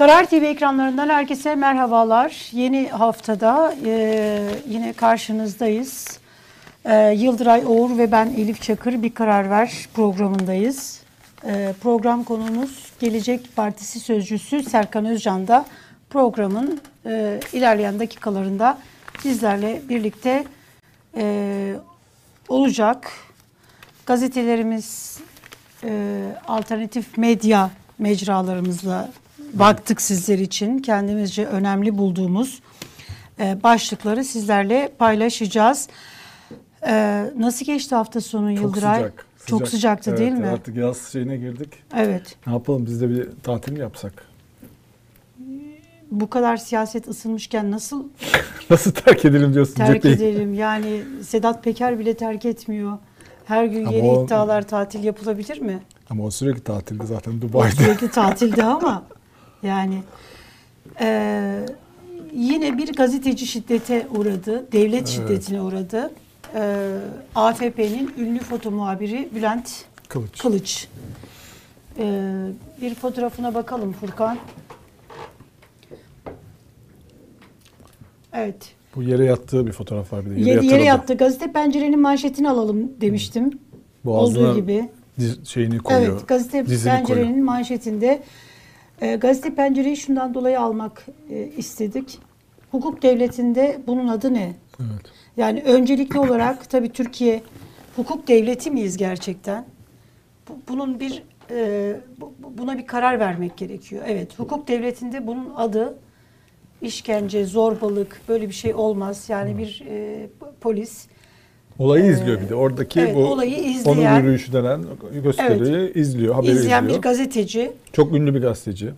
Karar TV ekranlarından herkese merhabalar. Yeni haftada e, yine karşınızdayız. E, Yıldıray Oğur ve ben Elif Çakır Bir Karar Ver programındayız. E, program konumuz Gelecek Partisi Sözcüsü Serkan Özcan da programın e, ilerleyen dakikalarında bizlerle birlikte e, olacak. Gazetelerimiz e, alternatif medya mecralarımızla baktık sizler için. Kendimizce önemli bulduğumuz e, başlıkları sizlerle paylaşacağız. E, nasıl geçti hafta sonu Çok Yıldıray? sıcak. Çok sıcaktı Evet, değil mi? Artık yaz şeyine girdik. Evet. Ne yapalım biz de bir tatil yapsak? Bu kadar siyaset ısınmışken nasıl Nasıl terk edelim diyorsun terk cepheyi? edelim? Yani Sedat Peker bile terk etmiyor. Her gün Ama yeni o- iddialar tatil yapılabilir mi? Ama o sürekli tatilde zaten O Dubai'de. sürekli tatilde ama yani e, yine bir gazeteci şiddete uğradı, devlet şiddetine uğradı. E, AFP'nin ünlü foto muhabiri Bülent Kılıç. Kılıç. E, bir fotoğrafına bakalım Furkan. Evet. Bu yere yattığı bir fotoğraf var bir de. Yere, yere, yatırıldı. yattı. Gazete pencerenin manşetini alalım demiştim. Boğazına Olduğu gibi. diz- şeyini koyuyor. Evet, gazete pencerenin koyuyor. manşetinde e, gazete pencereyi şundan dolayı almak e, istedik. Hukuk devletinde bunun adı ne? Evet. Yani öncelikli olarak tabii Türkiye hukuk devleti miyiz gerçekten? Bu- Bunun bir e, bu- buna bir karar vermek gerekiyor. Evet, hukuk devletinde bunun adı işkence, zorbalık böyle bir şey olmaz. Yani bir e, polis Olayı izliyor bir de. Oradaki Ee, evet, bu olayı onun izleyen- yürüyüşü denen gösteriyi izliyor, haberi izleyen izliyor. bir gazeteci Çok ünlü bir gazeteci.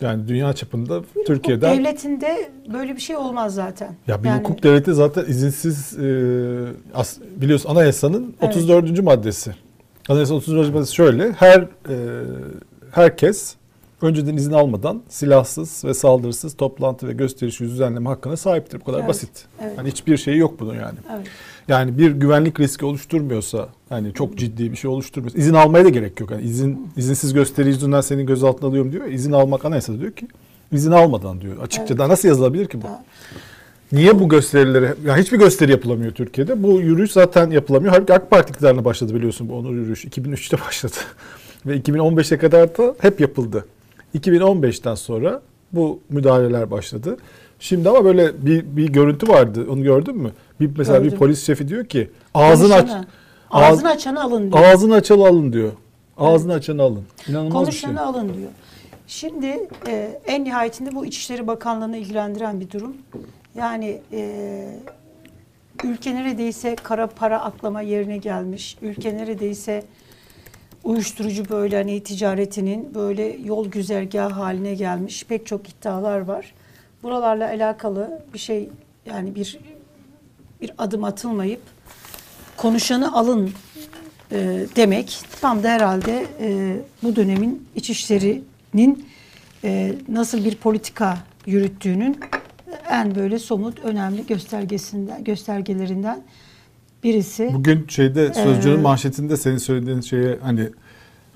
Yani dünya çapında Türkiye'den Hukuk devletinde böyle bir şey olmaz zaten. Ya bir Yani hukuk devleti zaten izinsiz e, as, biliyorsun anayasanın Evet. 34. maddesi. Anayasanın 34. maddesi şöyle. Her e, herkes önceden izin almadan silahsız ve saldırısız toplantı ve gösteriş düzenleme hakkına sahiptir. Bu kadar Evet, basit. evet. Yani hiçbir şeyi yok bunun yani. Evet. Yani bir güvenlik riski oluşturmuyorsa, hani çok ciddi bir şey oluşturmuyorsa, izin almaya da gerek yok. Yani izin izinsiz gösteri yüzünden seni gözaltına alıyorum diyor. İzin almak anayasada diyor ki izin almadan diyor. Açıkça Evet. daha nasıl yazılabilir ki bu? Daha- Niye bu gösterileri, ya hiçbir gösteri yapılamıyor Türkiye'de. Bu yürüyüş zaten yapılamıyor. Halbuki AK Parti iktidarına başladı biliyorsun bu onur yürüyüşü. 2003'te başladı. Ve 2015'e kadar da hep yapıldı. 2015'ten sonra bu müdahaleler başladı. Şimdi ama böyle bir, bir görüntü vardı. Onu gördün mü? Bir, mesela Gördüm. bir polis şefi diyor ki ağzını aç. Konuşanı- ağz- Ağzını açanı alın diyor. Ağzını açanı alın diyor. Ağzını açanı alın. İnanılmaz bir şey. Konuşanı alın diyor. Şimdi e, en nihayetinde bu İçişleri Bakanlığı'nı ilgilendiren bir durum. Yani e, ülke neredeyse kara para aklama yerine gelmiş. Ülke neredeyse uyuşturucu böyle hani ticaretinin böyle yol güzergahı haline gelmiş. Pek çok iddialar var. Buralarla alakalı bir şey yani bir bir adım atılmayıp konuşanı alın e, demek tam da herhalde e, bu dönemin İçişleri'nin e, nasıl bir politika yürüttüğünün en böyle somut önemli göstergesinden göstergelerinden birisi. Bugün şeyde sözcünün Ee, manşetinde senin söylediğin şeye hani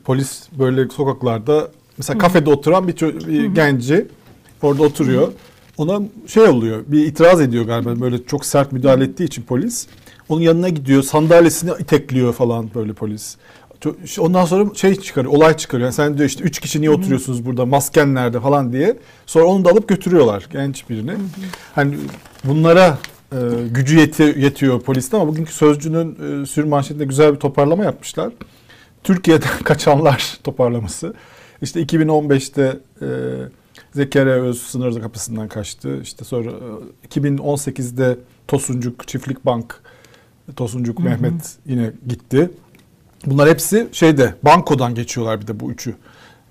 polis böyle sokaklarda mesela kafede oturan bir, ço- bir genci orada oturuyor. Ona şey oluyor bir itiraz ediyor galiba böyle çok sert müdahale ettiği için polis. Onun yanına gidiyor sandalyesini itekliyor falan böyle polis. Ondan sonra şey çıkarıyor, olay çıkarıyor. Yani sen diyor işte üç kişi niye oturuyorsunuz burada, masken nerede falan diye. Sonra onu da alıp götürüyorlar genç birini. Hani bunlara e, gücü yeti- yetiyor poliste ama bugünkü Sözcü'nün e, sür manşetinde güzel bir toparlama yapmışlar. Türkiye'den kaçanlar toparlaması. İşte 2015'te e, Zekeriya Öz sınır kapısından kaçtı. İşte sonra e, 2018'de Tosuncuk Çiftlik Bank Tosuncuk Mehmet yine gitti. Bunlar hepsi şeyde bankodan geçiyorlar bir de bu üçü.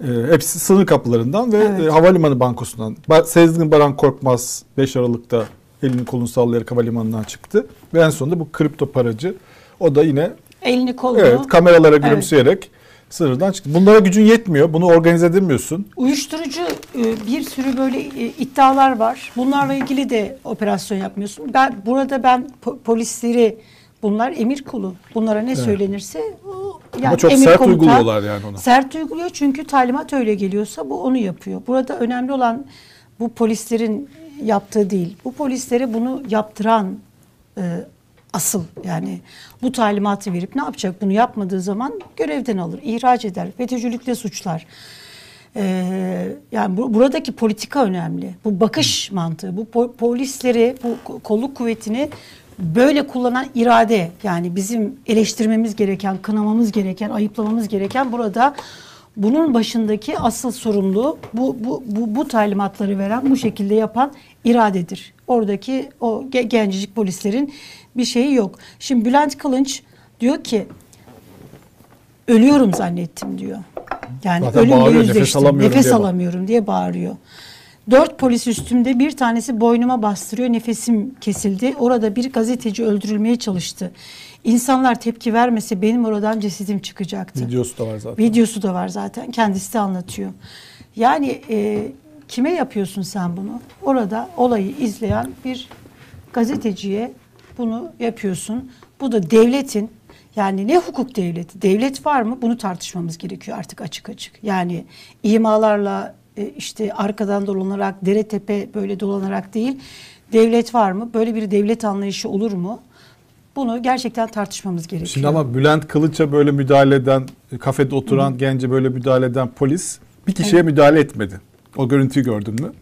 E, hepsi sınır kapılarından ve Evet. e, havalimanı bankosundan. Ba- Sezgin Baran Korkmaz 5 Aralık'ta elini kolunu sallayarak havalimanından çıktı. Ve en sonunda bu kripto paracı o da yine Elini kolunu evet kameralara gülümseyerek sınırdan çıktı. Bunlara gücün yetmiyor. Bunu organize edemiyorsun. Uyuşturucu e, bir sürü böyle e, iddialar var. Bunlarla ilgili de operasyon yapmıyorsun. Ben burada ben po- polisleri bunlar emir kulu. Bunlara ne Evet. söylenirse o Ama çok emir sert komuta uyguluyorlar yani onu. Sert uyguluyor çünkü talimat öyle geliyorsa bu onu yapıyor. Burada önemli olan bu polislerin yaptığı değil. Bu polislere bunu yaptıran e, asıl yani bu talimatı verip ne yapacak bunu yapmadığı zaman görevden alır, ihraç eder, FETÖ'cülükle suçlar. Ee, yani bu, buradaki politika önemli. Bu bakış mantığı, bu po- polisleri, bu ko- kolluk kuvvetini böyle kullanan irade yani bizim eleştirmemiz gereken, kınamamız gereken, ayıplamamız gereken burada bunun başındaki asıl sorumlu bu, bu, bu, bu talimatları veren, bu şekilde yapan iradedir. Oradaki o ge- gencecik polislerin bir şeyi yok. Şimdi Bülent Kılınç diyor ki ölüyorum zannettim diyor. Yani Zaten ölümle bağırıyor, nefes yüzleştim. alamıyorum Nefes diye alamıyorum diye bağırıyor. Dört polis üstümde bir tanesi boynuma bastırıyor. Nefesim kesildi. Orada bir gazeteci öldürülmeye çalıştı. İnsanlar tepki vermese benim oradan cesedim çıkacaktı. Videosu da var zaten. Videosu da var zaten. Kendisi de anlatıyor. Yani e, kime yapıyorsun sen bunu? Orada olayı izleyen bir gazeteciye bunu yapıyorsun. Bu da devletin yani ne hukuk devleti? Devlet var mı? Bunu tartışmamız gerekiyor artık açık açık. Yani imalarla e, işte arkadan dolanarak, dere tepe böyle dolanarak değil. Devlet var mı? Böyle bir devlet anlayışı olur mu? Bunu gerçekten tartışmamız gerekiyor. Şimdi ama Bülent Kılıç'a böyle müdahale eden, kafede oturan gence böyle müdahale eden polis bir kişiye müdahale etmedi. O görüntüyü gördün mü?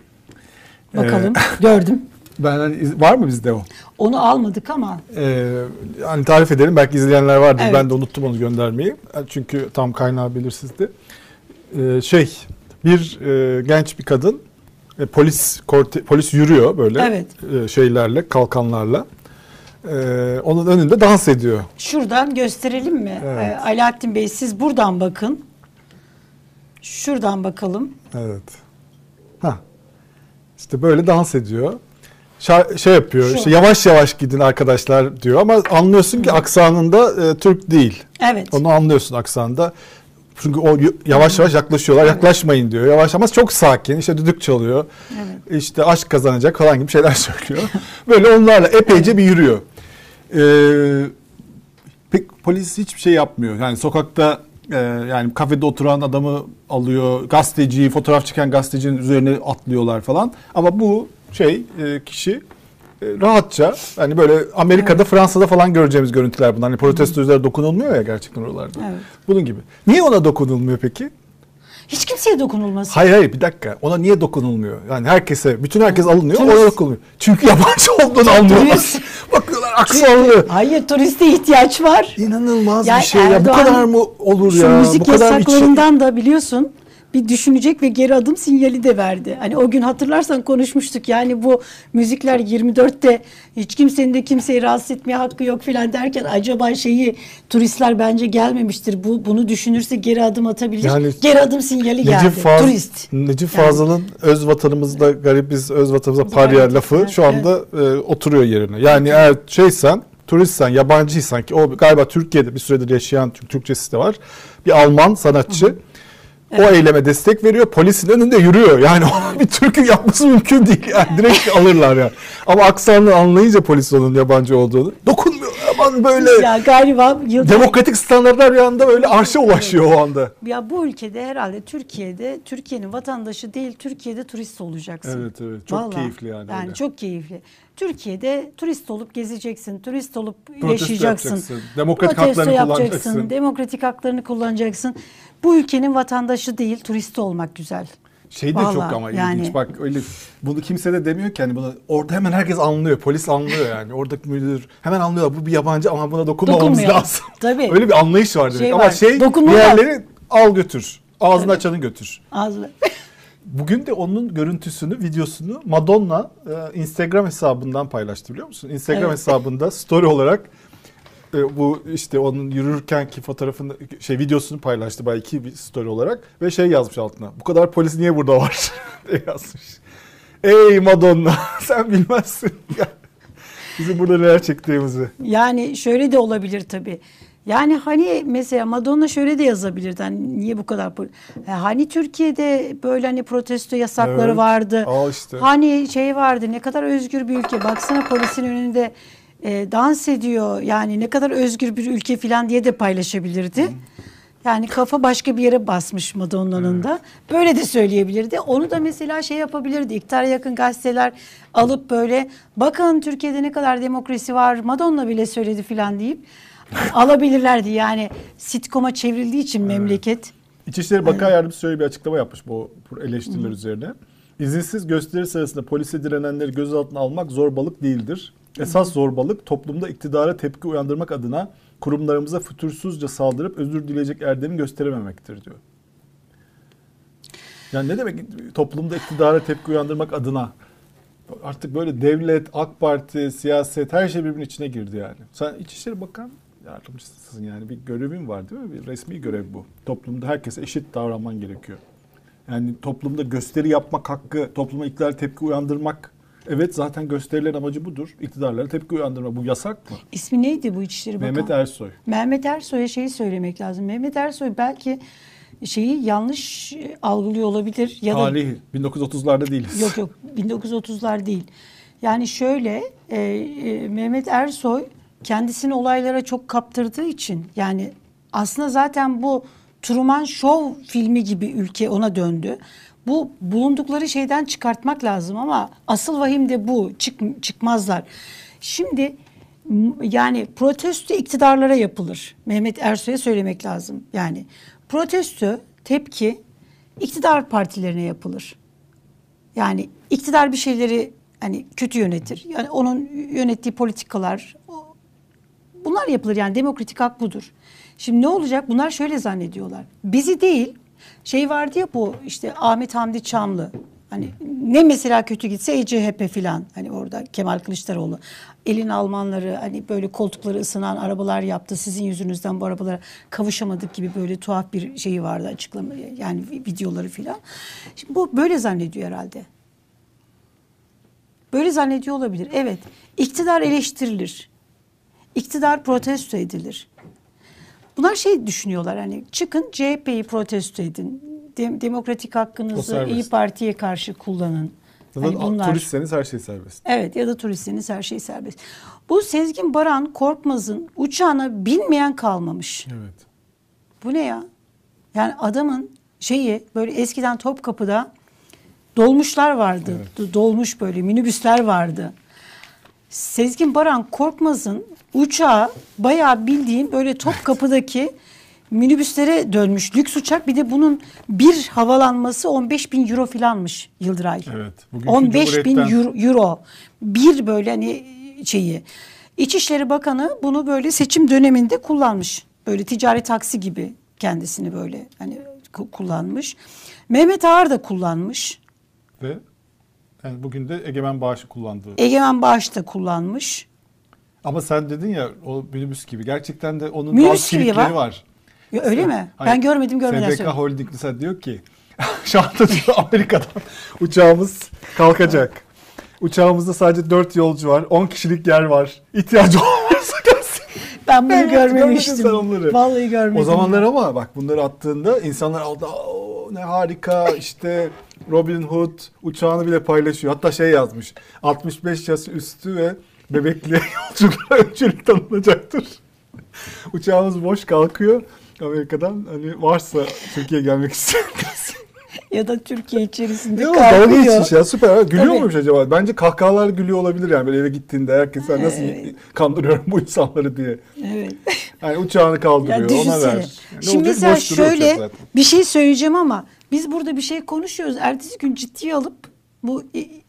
Bakalım. Gördüm. Ben hani var mı bizde o? Onu almadık ama Ee, hani tarif edelim belki izleyenler vardır. Evet. Ben de unuttum onu göndermeyi. Çünkü tam kaynağı belirsizdi. Ee, şey bir e, genç bir kadın e, polis korte, polis yürüyor böyle Evet. e, şeylerle kalkanlarla. Ee, onun önünde dans ediyor. şuradan gösterelim mi? Evet. Ee, Alaaddin Bey siz buradan bakın. Şuradan bakalım. Evet. Ha. İşte böyle dans ediyor. Şa- şey yapıyor. Şu. işte yavaş yavaş gidin arkadaşlar diyor ama anlıyorsun ki aksanında e, Türk değil. Evet. Onu anlıyorsun aksanında. Çünkü o yavaş yavaş yaklaşıyorlar. Yaklaşmayın diyor. Yavaş ama çok sakin. İşte düdük çalıyor. Evet. İşte aşk kazanacak falan gibi şeyler söylüyor. Böyle onlarla epeyce bir yürüyor. Ee, pek polis hiçbir şey yapmıyor. Yani sokakta e, yani kafede oturan adamı alıyor. Gazeteciyi, fotoğraf çeken gazetecinin üzerine atlıyorlar falan. Ama bu şey e, kişi rahatça hani böyle Amerika'da Fransa'da falan göreceğimiz görüntüler bunlar. Hani protestoculara dokunulmuyor ya gerçekten oralarda. Evet. Bunun gibi. Niye ona dokunulmuyor peki? Hiç kimseye dokunulmasın. Hayır hayır bir dakika. Ona niye dokunulmuyor? Yani herkese, bütün herkes alınıyor, Turist. ona dokunulmuyor. Çünkü yabancı olduğunu anlıyorlar. Bakıyorlar aksanlı. Hayır turiste ihtiyaç var. İnanılmaz Yani bir şey ya. Bu Erdoğan kadar mı olur Şu ya? müzik Bu kadar yasaklarından da biliyorsun bir düşünecek ve geri adım sinyali de verdi. Hani o gün hatırlarsan konuşmuştuk. Yani bu müzikler 24'te hiç kimsenin de kimseyi rahatsız etmeye hakkı yok filan derken acaba şeyi turistler bence gelmemiştir. Bu bunu düşünürse geri adım atabilir. Yani geri adım sinyali geldi. Necip, Faz, Turist. Necip Yani. Fazıl'ın öz vatanımızda garibiz, öz vatanımıza Evet, parya evet, lafı evet, şu anda e, oturuyor yerine. Yani eğer şeysen, turistsen, yabancıysan ki o galiba Türkiye'de bir süredir yaşayan çünkü Türkçesi de var. Bir Alman sanatçı. O eyleme destek veriyor. Polisin önünde yürüyor. Yani bir Türk'ün yapması mümkün değil. Yani direkt alırlar yani. Ama aksanını anlayınca polis onun yabancı olduğunu. Dokunmuyor. Aman böyle Ya galiba yılda demokratik standartlar bir anda böyle arşa ulaşıyor o anda. Ya bu ülkede herhalde Türkiye'de Türkiye'nin vatandaşı değil Türkiye'de turist olacaksın. Evet, evet. Çok keyifli yani Yani öyle. çok keyifli. Türkiye'de turist olup gezeceksin, turist olup Protesto yaşayacaksın. demokratik Protesto haklarını yapacaksın, kullanacaksın. Demokratik haklarını kullanacaksın. Bu ülkenin vatandaşı değil, turist olmak güzel. Şey de Vallahi çok ama yani- ilginç. Bak öyle bunu kimse de demiyor ki hani bunu orada hemen herkes anlıyor. Polis anlıyor yani. Oradaki müdür hemen anlıyorlar. Bu bir yabancı ama buna dokunmamamız Dokunmuyor. lazım. Tabii. Öyle bir anlayış var demek. Şey ama var, şey diğerleri al götür. Ağzını açanı götür. Ağzı. Bugün de onun görüntüsünü, videosunu Madonna e, Instagram hesabından paylaştı biliyor musun? Instagram Evet. hesabında story olarak e, bu işte onun yürürkenki fotoğrafını şey videosunu paylaştı belki bir story olarak ve şey yazmış altına. Bu kadar polis niye burada var diye yazmış. Ey Madonna sen bilmezsin. Bizim burada neler çektiğimizi. Yani şöyle de olabilir tabii. Yani hani mesela Madonna şöyle de yazabilirdi. Hani niye bu kadar E, hani Türkiye'de böyle hani protesto yasakları Evet. vardı. Al işte. Hani şey vardı. Ne kadar özgür bir ülke. Baksana polisin önünde e, dans ediyor. Yani ne kadar özgür bir ülke falan diye de paylaşabilirdi. Yani kafa başka bir yere basmış Madonna'nın da. Böyle de söyleyebilirdi. Onu da mesela şey yapabilirdi. İktidara yakın gazeteler alıp böyle bakın Türkiye'de ne kadar demokrasi var. Madonna bile söyledi falan deyip alabilirlerdi. Yani sitcom'a çevrildiği için memleket. İçişleri Bakan Yardımcısı şöyle bir açıklama yapmış bu eleştiriler üzerine. İzinsiz gösteri sırasında polise direnenleri gözaltına almak zorbalık değildir. Esas zorbalık toplumda iktidara tepki uyandırmak adına kurumlarımıza fütursuzca saldırıp özür dileyecek erdemi gösterememektir diyor. Yani ne demek toplumda iktidara tepki uyandırmak adına? Artık böyle devlet, AK Parti, siyaset her şey birbirinin içine girdi yani. Sen İçişleri Bakan yardımcısısın yani bir görevin var değil mi? Bir resmi görev bu. Toplumda herkese eşit davranman gerekiyor. Yani toplumda gösteri yapmak hakkı, topluma iktidar tepki uyandırmak. Evet zaten gösterilerin amacı budur. İktidarlara tepki uyandırma. Bu yasak mı? İsmi neydi bu İçişleri Bakanı? Mehmet Ersoy. Mehmet Ersoy'a şeyi söylemek lazım. Mehmet Ersoy belki şeyi yanlış algılıyor olabilir ya da Tarihi. 1930'larda değiliz. yok yok 1930'lar değil. Yani şöyle e, e, Mehmet Ersoy kendisini olaylara çok kaptırdığı için yani aslında zaten bu Truman Show filmi gibi ülke ona döndü. Bu bulundukları şeyden çıkartmak lazım ama asıl vahim de bu. Çık, çıkmazlar. Şimdi yani protesto iktidarlara yapılır. Mehmet Ersoy'a söylemek lazım. Yani protesto, tepki iktidar partilerine yapılır. Yani iktidar bir şeyleri hani kötü yönetir. Yani onun yönettiği politikalar bunlar yapılır yani demokratik hak budur. Şimdi ne olacak? Bunlar şöyle zannediyorlar. Bizi değil şey vardı ya bu işte Ahmet Hamdi Çamlı. Hani ne mesela kötü gitse ECHP filan hani orada Kemal Kılıçdaroğlu. Elin Almanları hani böyle koltukları ısınan arabalar yaptı. Sizin yüzünüzden bu arabalara kavuşamadık gibi böyle tuhaf bir şeyi vardı açıklama yani videoları filan. Şimdi bu böyle zannediyor herhalde. Böyle zannediyor olabilir. Evet. İktidar eleştirilir. İktidar protesto edilir. Bunlar şey düşünüyorlar hani çıkın CHP'yi protesto edin. Dem- demokratik hakkınızı. İyi Parti'ye karşı kullanın. Zaten Hani bunlar- turistseniz her şey serbest. Evet ya da turistseniz her şey serbest. Bu Sezgin Baran Korkmaz'ın uçağına binmeyen kalmamış. Evet. Bu ne ya? Yani adamın şeyi böyle eskiden Topkapı'da dolmuşlar vardı. Do- Dolmuş böyle minibüsler vardı. Sezgin Baran Korkmaz'ın uçağı bayağı bildiğim böyle Topkapı'daki minibüslere dönmüş. Lüks uçak bir de bunun bir havalanması 15 bin euro filanmış Yıldıray. Evet. Bugünkü 15 bin euro, euro. Bir böyle hani şeyi. İçişleri Bakanı bunu böyle seçim döneminde kullanmış. Böyle ticari taksi gibi kendisini böyle hani ku- kullanmış. Mehmet Ağar da kullanmış. Ve yani bugün de Egemen Bağış'ı kullandığı. Egemen Bağış da kullanmış. Ama sen dedin ya o minibüs gibi. Gerçekten de onun Minibüs bazı gibi kimlikleri var. var. Ya öyle mi? Hayır, ben görmedim görmeden SBK söyleyeyim. Holding mesela diyor ki şu anda diyor Amerika'dan uçağımız kalkacak. Uçağımızda sadece 4 yolcu var. 10 kişilik yer var. İhtiyacı olursa gelsin. Ben bunu Evet, görmemiştim. sen onları. Vallahi görmedim. O zamanlar ama bak bunları attığında insanlar aldı "Oo, ne harika işte Robin Hood uçağını bile paylaşıyor. Hatta şey yazmış 65 yaş üstü ve bebekli yolculara öncülük tanınacaktır. Uçağımız boş kalkıyor. Amerika'dan hani varsa Türkiye'ye gelmek isteyen ya da Türkiye içerisinde Ne o dalga kalkıyor. geçmiş ya süper. ha. Gülüyor Tabii. muymuş acaba? Bence kahkahalar gülüyor olabilir yani böyle eve gittiğinde herkes "Sen nasıl kandırıyorum bu insanları diye. Evet. Yani uçağını kaldırıyor Ya ona ver. Yani Şimdi mesela şöyle bir şey söyleyeceğim ama biz burada bir şey konuşuyoruz. Ertesi gün ciddiye alıp bu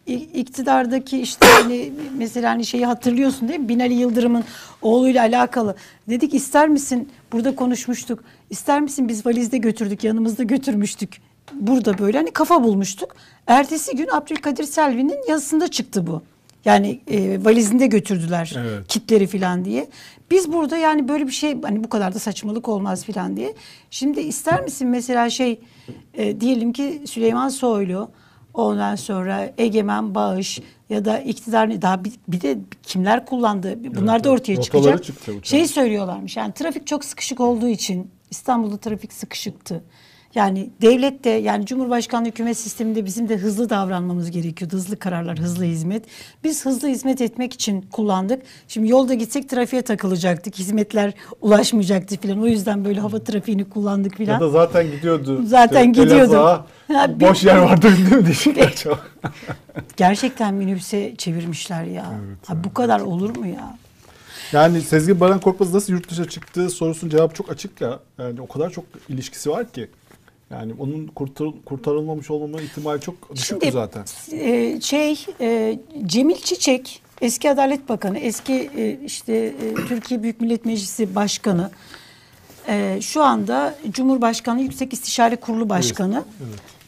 iktidardaki işte hani mesela hani şeyi hatırlıyorsun değil mi? Binali Yıldırım'ın oğluyla alakalı. Dedik ister misin burada konuşmuştuk. İster misin biz valizde götürdük yanımızda götürmüştük. Burada böyle hani kafa bulmuştuk. Ertesi gün Abdülkadir Selvi'nin yazısında çıktı bu. Yani e, valizinde götürdüler Evet. kitleri falan diye. Biz burada yani böyle bir şey hani bu kadar da saçmalık olmaz falan diye. Şimdi ister misin mesela şey e, diyelim ki Süleyman Soylu ondan sonra Egemen Bağış ya da iktidar daha bir, bir de kimler kullandı bunlar da evet. ortaya Rotaları çıkacak. çıktı uçağın. Şey söylüyorlarmış yani trafik çok sıkışık olduğu için İstanbul'da trafik sıkışıktı. Yani devlet de yani Cumhurbaşkanlığı hükümet sisteminde bizim de hızlı davranmamız gerekiyordu. Hızlı kararlar, hızlı hizmet. Biz hızlı hizmet etmek için kullandık. Şimdi yolda gitsek trafiğe takılacaktık. Hizmetler ulaşmayacaktı filan. O yüzden böyle hava trafiğini kullandık filan. Ya da zaten gidiyordu. Zaten İşte gidiyordu. Ha, bir- boş yer vardı değil mi diyecekler çok. Gerçekten minibüse çevirmişler ya. ha, bu kadar olur mu ya? Yani Sezgin Baran Korkmaz nasıl yurt dışına çıktığı sorusunun cevabı çok açık ya. Yani o kadar çok ilişkisi var ki. Yani onun kurtar, kurtarılmamış olmama ihtimali çok düşük Şimdi zaten. e, şey e, Cemil Çiçek eski Adalet Bakanı, eski e, işte e, Türkiye Büyük Millet Meclisi Başkanı, e, şu anda Cumhurbaşkanı Yüksek İstişare Kurulu Başkanı.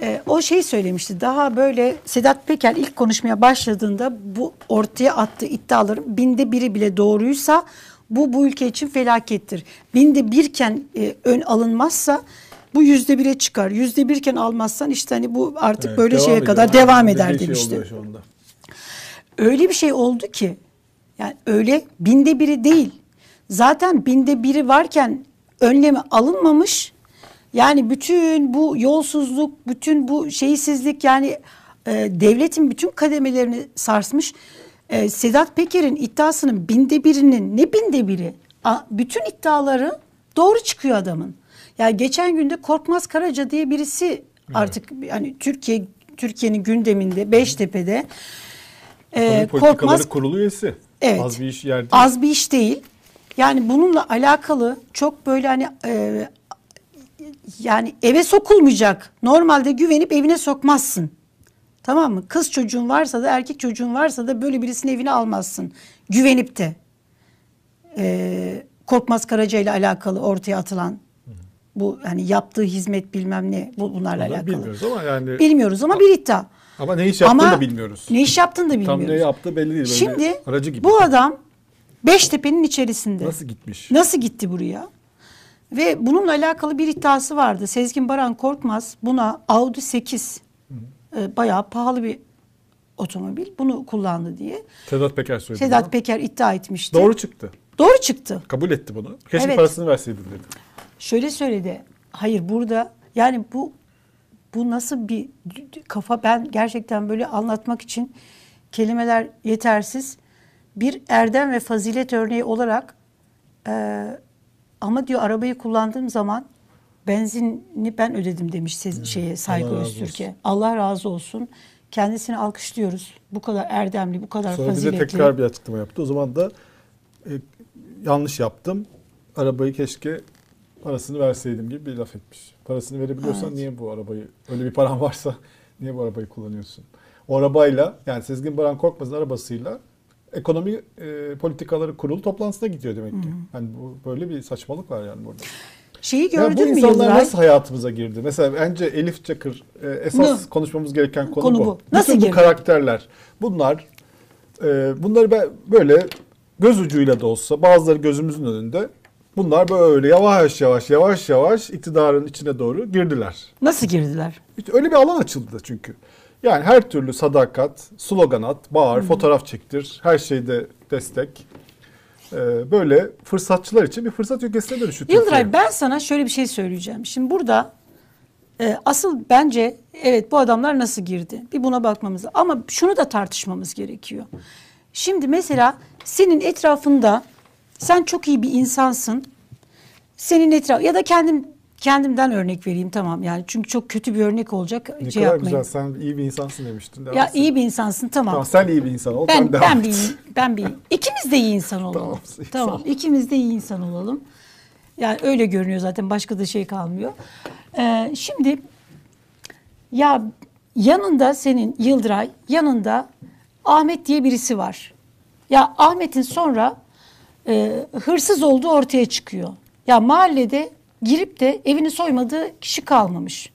E, o şey söylemişti. Daha böyle Sedat Peker ilk konuşmaya başladığında bu ortaya attığı iddiaların binde biri bile doğruysa bu bu ülke için felakettir. Binde birken e, ön alınmazsa bu yüzde bire çıkar. Yüzde birken almazsan işte hani bu artık Evet, böyle şeye ediyor. kadar Yani devam eder şey demişti. anda. Öyle bir şey oldu ki yani öyle binde biri değil. Zaten binde biri varken önlemi alınmamış. Yani bütün bu yolsuzluk, bütün bu şeysizlik yani e, devletin bütün kademelerini sarsmış. E, Sedat Peker'in iddiasının binde birinin ne binde biri? A, bütün iddiaları doğru çıkıyor adamın. Yani geçen günde Korkmaz Karaca diye birisi artık yani Türkiye Türkiye'nin gündeminde Beştepe'de e, Korkmaz Kurulu üyesi. Evet. Az bir iş yer değil. az bir iş değil. Yani bununla alakalı çok böyle hani e, yani eve sokulmayacak. Normalde güvenip evine sokmazsın. Tamam mı? Kız çocuğun varsa da erkek çocuğun varsa da böyle birisini evine almazsın. Güvenip de. E, Korkmaz Karaca ile alakalı ortaya atılan bu hani yaptığı hizmet bilmem ne bu bunlarla Onları alakalı. bilmiyoruz ama yani Bilmiyoruz ama bir iddia. ama ne iş yaptığını Ama da bilmiyoruz. Ne iş yaptığını da Tam bilmiyoruz. ne yaptığı belli değil. Şimdi aracı gibi. bu adam Beştepe'nin içerisinde. nasıl gitmiş? Nasıl gitti buraya? Ve bununla alakalı bir iddiası vardı. Sezgin Baran Korkmaz buna Audi 8 e, bayağı pahalı bir otomobil bunu kullandı diye. Sedat Peker söyledi. Sedat bunu. Peker iddia etmişti. Doğru çıktı. Doğru çıktı. Kabul etti bunu. Keşke Evet. parasını verseydin dedi. Şöyle söyledi. Hayır burada yani bu bu nasıl bir kafa ben gerçekten böyle anlatmak için kelimeler yetersiz. Bir erdem ve fazilet örneği olarak e, ama diyor arabayı kullandığım zaman benzinini ben ödedim demiş se- şeye Saygı Öztürk'e. Allah razı olsun. Kendisini alkışlıyoruz. Bu kadar erdemli, bu kadar Sonra faziletli. tekrar bir açıklama yaptı. O zaman da e, yanlış yaptım. Arabayı keşke parasını verseydim gibi bir laf etmiş. Parasını verebiliyorsan Evet. niye bu arabayı, öyle bir paran varsa niye bu arabayı kullanıyorsun? O arabayla yani Sezgin Baran Korkmaz'ın arabasıyla ekonomi e, politikaları kurulu toplantısına gidiyor demek ki. Yani bu böyle bir saçmalık var yani burada. Şeyi Ya bu gördün mü insanlar Yıldıray? nasıl hayatımıza girdi? Mesela bence Elif Çakır e, esas Bu. konuşmamız gereken konu, Konu bu. bu. Nasıl Bütün bu girdi? karakterler bunlar e, bunları ben böyle göz ucuyla da olsa bazıları gözümüzün önünde bunlar böyle yavaş yavaş yavaş yavaş iktidarın içine doğru girdiler. Nasıl girdiler? İşte Öyle bir alan açıldı çünkü. Yani her türlü sadakat, slogan at, bağır, fotoğraf çektir, her şeyde destek. E, böyle fırsatçılar için bir fırsat ülkesine dönüştü Türkiye. Yıldıray ben sana şöyle bir şey söyleyeceğim. Şimdi burada e, asıl bence evet bu adamlar nasıl girdi? Bir buna bakmamız ama şunu da tartışmamız gerekiyor. Şimdi mesela senin etrafında sen çok iyi bir insansın. Senin etraf ya da kendim kendimden örnek vereyim tamam yani çünkü çok kötü bir örnek olacak Ne şey kadar yapmayın. güzel. Sen iyi bir insansın demiştin. Devam Ya etsin. iyi bir insansın tamam. Tamam sen iyi bir insan ol. Ben ben bir et. ben bir ikimiz de iyi insan olalım. Tamam, Tamam. sağ ol. ikimiz de iyi insan olalım. Yani öyle görünüyor zaten başka da şey kalmıyor. Ee, şimdi ya yanında senin Yıldıray yanında Ahmet diye birisi var. Ya Ahmet'in sonra e, hırsız olduğu ortaya çıkıyor. Ya mahallede girip de evini soymadığı kişi kalmamış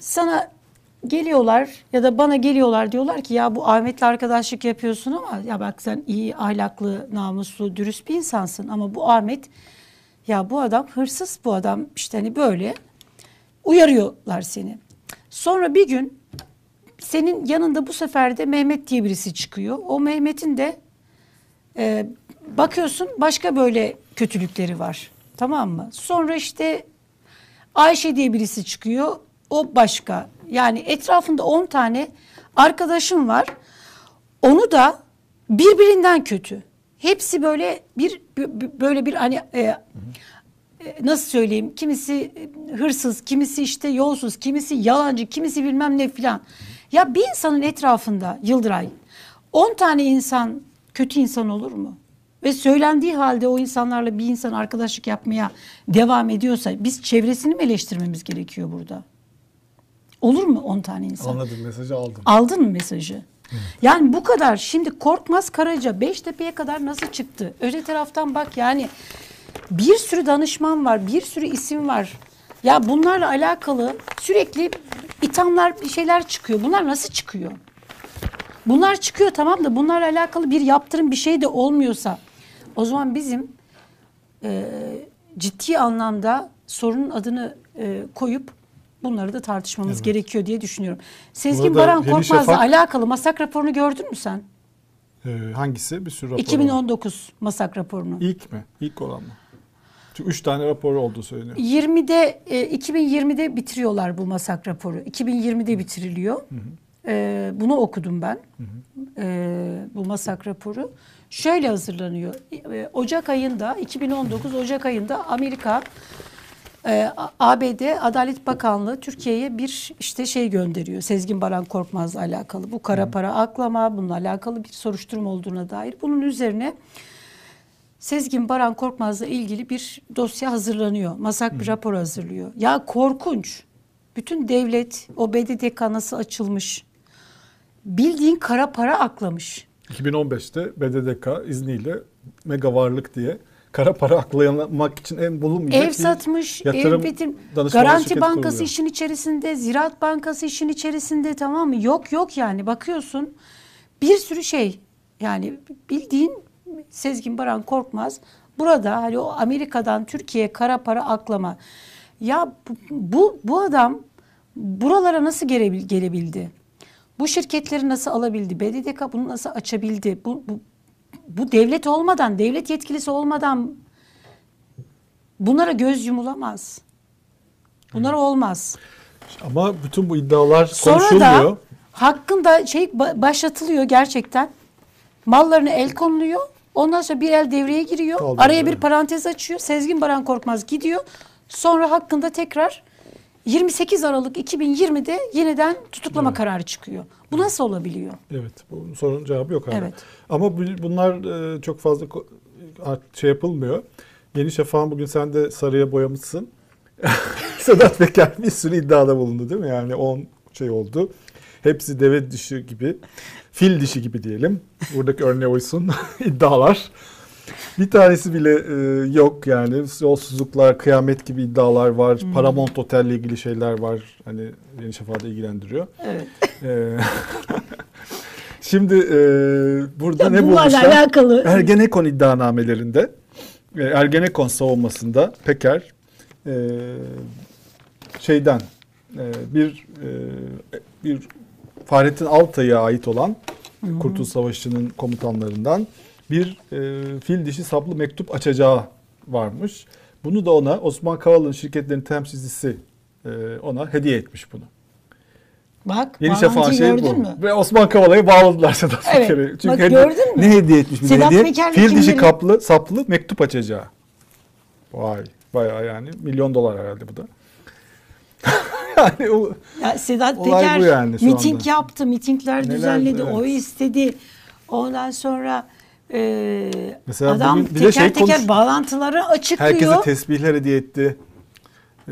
sana geliyorlar ya da bana geliyorlar diyorlar ki ya bu Ahmet'le arkadaşlık yapıyorsun ama ya bak sen iyi ahlaklı, namuslu, dürüst bir insansın ama bu Ahmet ya bu adam hırsız bu adam işte hani böyle uyarıyorlar seni. Sonra bir gün senin yanında bu sefer de Mehmet diye birisi çıkıyor. O Mehmet'in de e, bakıyorsun başka böyle kötülükleri var. Tamam mı? Sonra işte Ayşe diye birisi çıkıyor. O başka. Yani etrafında 10 tane arkadaşım var. Onu da birbirinden kötü. Hepsi böyle bir böyle bir hani e, e, nasıl söyleyeyim kimisi hırsız, kimisi işte yolsuz, kimisi yalancı, kimisi bilmem ne filan. Ya bir insanın etrafında Yıldıray 10 tane insan kötü insan olur mu? Ve söylendiği halde o insanlarla bir insan arkadaşlık yapmaya devam ediyorsa biz çevresini mi eleştirmemiz gerekiyor burada? Olur mu 10 tane insan? Anladım mesajı aldım. Aldın mı mesajı? Yani bu kadar şimdi Korkmaz Karaca Beştepe'ye kadar nasıl çıktı? Öte taraftan bak yani bir sürü danışman var, bir sürü isim var. Ya bunlarla alakalı sürekli ithamlar bir şeyler çıkıyor. Bunlar nasıl çıkıyor? Bunlar çıkıyor tamam da bunlarla alakalı bir yaptırım bir şey de olmuyorsa o zaman bizim e, ciddi anlamda sorunun adını e, koyup bunları da tartışmamız gerekiyor diye düşünüyorum. Sezgin Baran Korkmaz'la Şafak- alakalı masak raporunu gördün mü sen? Ee, hangisi? Bir sürü rapor var. 2019 masak raporunu. İlk mi? İlk olan mı? Çünkü 3 tane rapor olduğu söyleniyor. 20'de e, 2020'de bitiriyorlar bu masak raporu. 2020'de bitiriliyor. E, bunu okudum ben. E, bu masak raporu. Şöyle hazırlanıyor. E, Ocak ayında 2019 Ocak ayında Amerika e, ABD Adalet Bakanlığı Türkiye'ye bir işte şey gönderiyor. Sezgin Baran Korkmaz'la alakalı. Bu kara para aklama, bununla alakalı bir soruşturma olduğuna dair. Bunun üzerine Sezgin Baran Korkmaz'la ilgili bir dosya hazırlanıyor. Masak bir rapor hazırlıyor. Ya korkunç. Bütün devlet o BDDK nasıl açılmış? Bildiğin kara para aklamış. 2015'te BDDK izniyle mega varlık diye kara para aklayamak için en bulunmayacak Ev satmış, yatırım ev bitim, Garanti Bankası kuruluyor. işin içerisinde, Ziraat Bankası işin içerisinde tamam mı? Yok yok yani bakıyorsun bir sürü şey yani bildiğin Sezgin Baran Korkmaz burada hani o Amerika'dan Türkiye'ye kara para aklama. Ya bu bu, adam buralara nasıl gelebil- gelebildi? Bu şirketleri nasıl alabildi? BDDK bunu nasıl açabildi? Bu, bu, bu devlet olmadan, devlet yetkilisi olmadan bunlara göz yumulamaz. Bunlar olmaz. Ama bütün bu iddialar Sonra konuşulmuyor. da hakkında şey ba- başlatılıyor gerçekten. Mallarına el konuluyor. Ondan sonra bir el devreye giriyor. Kaldırıyor, Araya bir parantez açıyor. Sezgin Baran Korkmaz gidiyor. Sonra hakkında tekrar 28 Aralık 2020'de yeniden tutuklama kararı çıkıyor. Bu nasıl olabiliyor? Evet, bu sorunun cevabı yok hala. Evet. Ama bu- bunlar e, çok fazla şey yapılmıyor. Yeni Şafak'ın bugün sen de sarıya boyamışsın. Sedat Peker bir sürü iddiada bulundu değil mi? Yani 10 şey oldu. Hepsi deve dişi gibi, fil dişi gibi diyelim. Buradaki örneğe uysun iddialar. Bir tanesi bile e, yok yani. Yolsuzluklar, kıyamet gibi iddialar var. Hmm. Paramount Otel'le ilgili şeyler var. Hani Yeni Şafak'ı ilgilendiriyor. Evet. Ee, Şimdi e, burada Ya ne bunlarla bulmuşlar? alakalı- Ergenekon iddianamelerinde, e, Ergenekon savunmasında Peker e, şeyden e, bir e, bir Fahrettin Altay'a ait olan Kurtuluş Savaşı'nın komutanlarından bir e, fil dişi saplı mektup açacağı varmış. Bunu da ona Osman Kavala'nın şirketlerin temsilcisi e, ona hediye etmiş bunu. Bak Yeni Şafak'ın şeyi bu. mü? Ve Osman Kavala'yı bağladılar Sedat Evet. Peker'e. Bak hedi- gördün mü? Ne hediye etmiş bir Sedat hediye? Fil dişi kimleri- kaplı, saplı mektup açacağı. Vay. Bayağı yani milyon dolar herhalde bu da. yani o Ya Sedat Peker yani miting anda. yaptı, mitingler Neler, düzenledi, evet. o istedi. Ondan sonra e, Mesela adam bugün bir de teker şey teker konuş- bağlantıları açıklıyor. herkese tesbihler hediye etti.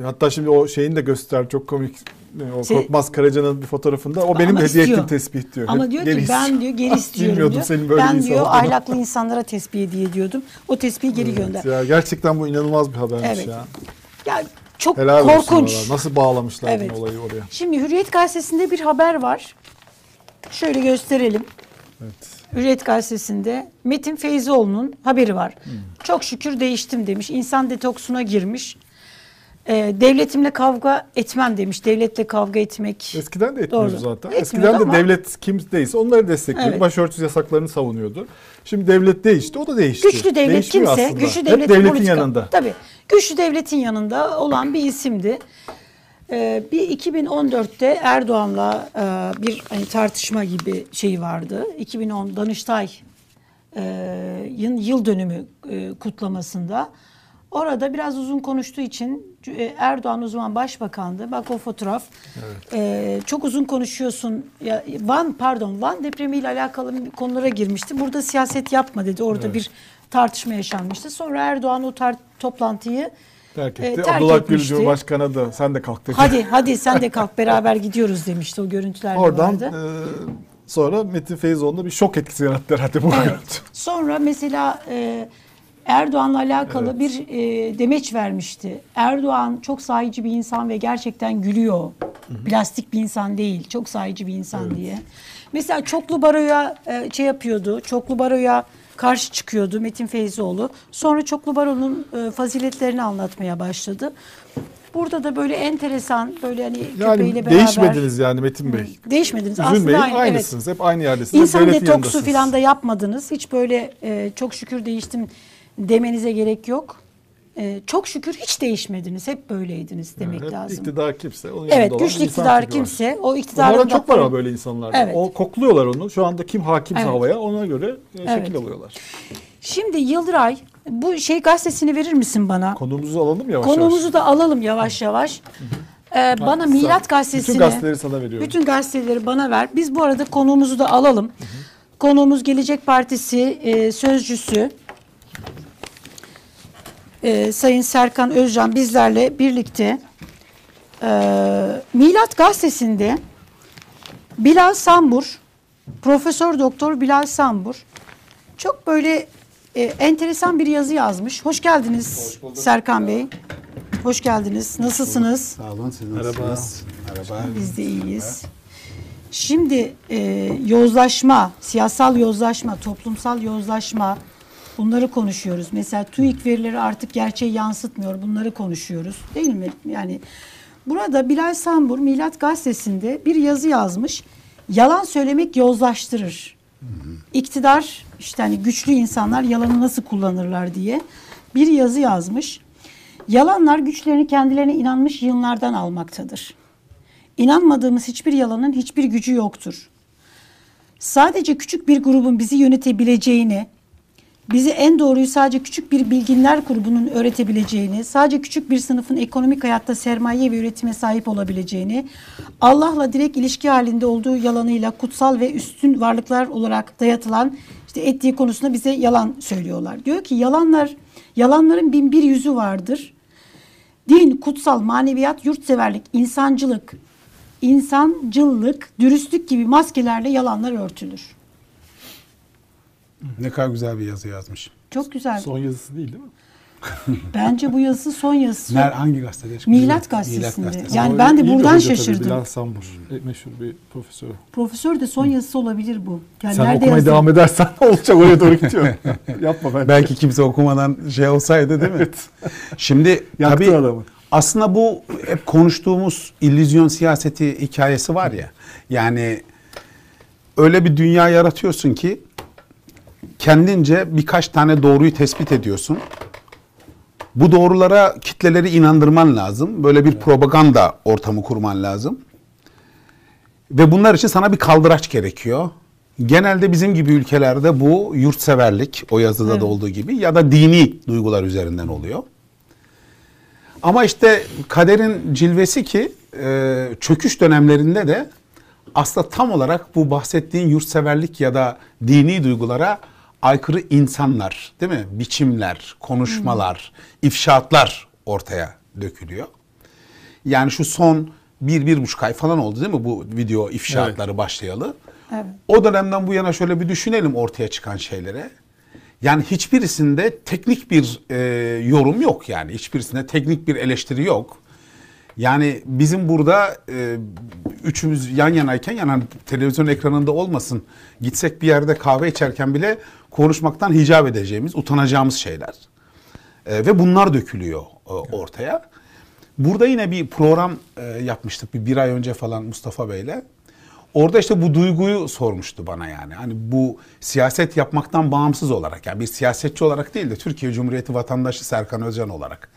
Hatta şimdi o şeyini de göster çok komik. O Şey- Korkmaz Karaca'nın bir fotoğrafında o benim hediye istiyor. ettiğim tesbih diyor. Ama diyor geri ki ben diyor geri istiyorum diyor. senin böyle ben insan diyor olduğunu. ahlaklı insanlara tesbih hediye ediyordum. O tesbihi geri gönder. Ya gerçekten bu inanılmaz bir habermiş Evet. ya. Ya çok Helal korkunç. Nasıl bağlamışlar Evet. bu olayı oraya. Şimdi Hürriyet Gazetesi'nde bir haber var. Şöyle gösterelim. Evet. Hürriyet Gazetesi'nde Metin Feyzioğlu'nun haberi var. Hmm. Çok şükür değiştim demiş. İnsan detoksuna girmiş. e, devletimle kavga etmem demiş. Devletle kavga etmek. Eskiden de etmiyordu Doğru. zaten. Etmiyordu Eskiden de ama- devlet kimdeyse onları destekliyordu. Evet. Başörtüsü yasaklarını savunuyordu. Şimdi devlet değişti, o da değişti. Güçlü devlet Değişmiyor kimse, aslında. güçlü Hep devlet devletin politika. yanında. Tabii. Güçlü devletin yanında olan bir isimdi. Ee, bir 2014'te Erdoğan'la e, bir hani tartışma gibi şey vardı. 2010 Danıştay e, yıl, dönümü e, kutlamasında. Orada biraz uzun konuştuğu için e, Erdoğan o zaman başbakandı. Bak o fotoğraf. E, çok uzun konuşuyorsun. Ya, Van pardon Van depremiyle alakalı konulara girmişti. Burada siyaset yapma dedi. Orada bir tartışma yaşanmıştı. Sonra Erdoğan o tar- toplantıyı Terk e, etti. terk Abdullah Gül. Cumhurbaşkanı da sen de kalk dedi. Hadi hadi sen de kalk beraber gidiyoruz demişti. O görüntüler Oradan vardı. e, sonra Metin Feyzoğlu'nda bir şok etkisi yarattı herhalde bu Evet. görüntü. Sonra mesela e, Erdoğan'la alakalı bir e, demeç vermişti. Erdoğan çok sahici bir insan ve gerçekten gülüyor. Plastik bir insan değil, çok sahici bir insan diye. Mesela çoklu baroya e, şey yapıyordu, çoklu baroya karşı çıkıyordu Metin Feyzoğlu. Sonra çoklu baronun e, faziletlerini anlatmaya başladı. Burada da böyle enteresan, böyle hani köpeğiyle Yani beraber... değişmediniz yani Metin Bey. Değişmediniz. Üzülmeyin Aslında aynı, evet. aynısınız. Hep aynı yerdesiniz. İnsan detoksu falan da yapmadınız. Hiç böyle e, çok şükür değiştim demenize gerek yok. E, çok şükür hiç değişmediniz. Hep böyleydiniz demek Hep lazım. iktidar kimse onun Evet güçlü iktidar tipi var. kimse o iktidarın Onlardan çok var ama böyle insanlar. Evet. O kokluyorlar onu. Şu anda kim hakimse Evet. havaya ona göre e, Evet. şekil alıyorlar. Şimdi Yıldıray bu şey gazetesini verir misin bana? Konumuzu alalım yavaş Konumuzu yavaş. da alalım yavaş yavaş. Ee, bana sen- Milat gazetesini Bütün gazeteleri sana veriyorum. Bütün gazeteleri bana ver. Biz bu arada konuğumuzu da alalım. Konuğumuz Gelecek Partisi e, sözcüsü e, Sayın Serkan Özcan bizlerle birlikte e, Milat gazetesinde Bilal Sambur, Profesör Doktor Bilal Sambur çok böyle e, enteresan bir yazı yazmış. Hoş geldiniz Serkan Bey. Hoş geldiniz. Nasılsınız? Sağ olun siz nasılsınız? Merhaba. Biz de iyiyiz. Şimdi e, yozlaşma, siyasal yozlaşma, toplumsal yozlaşma bunları konuşuyoruz. Mesela TÜİK verileri artık gerçeği yansıtmıyor. Bunları konuşuyoruz. Değil mi? Yani burada Bilal Sambur Milat Gazetesi'nde bir yazı yazmış. Yalan söylemek yozlaştırır. İktidar işte hani güçlü insanlar yalanı nasıl kullanırlar diye bir yazı yazmış. Yalanlar güçlerini kendilerine inanmış yığınlardan almaktadır. İnanmadığımız hiçbir yalanın hiçbir gücü yoktur. Sadece küçük bir grubun bizi yönetebileceğini, bizi en doğruyu sadece küçük bir bilginler grubunun öğretebileceğini, sadece küçük bir sınıfın ekonomik hayatta sermaye ve üretime sahip olabileceğini, Allah'la direkt ilişki halinde olduğu yalanıyla kutsal ve üstün varlıklar olarak dayatılan işte ettiği konusunda bize yalan söylüyorlar. Diyor ki yalanlar, yalanların bin bir yüzü vardır. Din, kutsal, maneviyat, yurtseverlik, insancılık, insancıllık, dürüstlük gibi maskelerle yalanlar örtülür. Ne kadar güzel bir yazı yazmış. Çok güzel. Son yazısı değil değil mi? Bence bu yazısı son yazısı. Ner, hangi gazetede? Milat gazetesinde. gazetesi. Yani Ama ben de buradan şaşırdım. Bilal Sambur. E, Meşhur bir profesör. Profesör de son yazısı olabilir bu. Yani Sen nerede okumaya yazdı? devam edersen olacak oraya doğru gidiyor. Yapma ben. Belki kimse okumadan şey olsaydı değil mi? Şimdi Yaktı tabii adamı. aslında bu hep konuştuğumuz illüzyon siyaseti hikayesi var ya. Yani öyle bir dünya yaratıyorsun ki kendince birkaç tane doğruyu tespit ediyorsun. Bu doğrulara kitleleri inandırman lazım. Böyle bir propaganda ortamı kurman lazım. Ve bunlar için sana bir kaldıraç gerekiyor. Genelde bizim gibi ülkelerde bu yurtseverlik, o yazıda Evet. da olduğu gibi ya da dini duygular üzerinden oluyor. Ama işte kaderin cilvesi ki e, çöküş dönemlerinde de aslında tam olarak bu bahsettiğin yurtseverlik ya da dini duygulara aykırı insanlar, değil mi? Biçimler, konuşmalar, ifşaatlar ortaya dökülüyor. Yani şu son bir, bir buçuk ay falan oldu değil mi bu video ifşaatları başlayalı? Evet. O dönemden bu yana şöyle bir düşünelim ortaya çıkan şeylere. Yani hiçbirisinde teknik bir e, yorum yok yani. Hiçbirisinde teknik bir eleştiri yok. Yani bizim burada e, üçümüz yan yanayken yani televizyon ekranında olmasın gitsek bir yerde kahve içerken bile konuşmaktan hicap edeceğimiz, utanacağımız şeyler. E, ve bunlar dökülüyor e, ortaya. Burada yine bir program e, yapmıştık bir, bir ay önce falan Mustafa Bey'le. Orada işte bu duyguyu sormuştu bana yani. Hani bu siyaset yapmaktan bağımsız olarak yani bir siyasetçi olarak değil de Türkiye Cumhuriyeti vatandaşı Serkan Özcan olarak.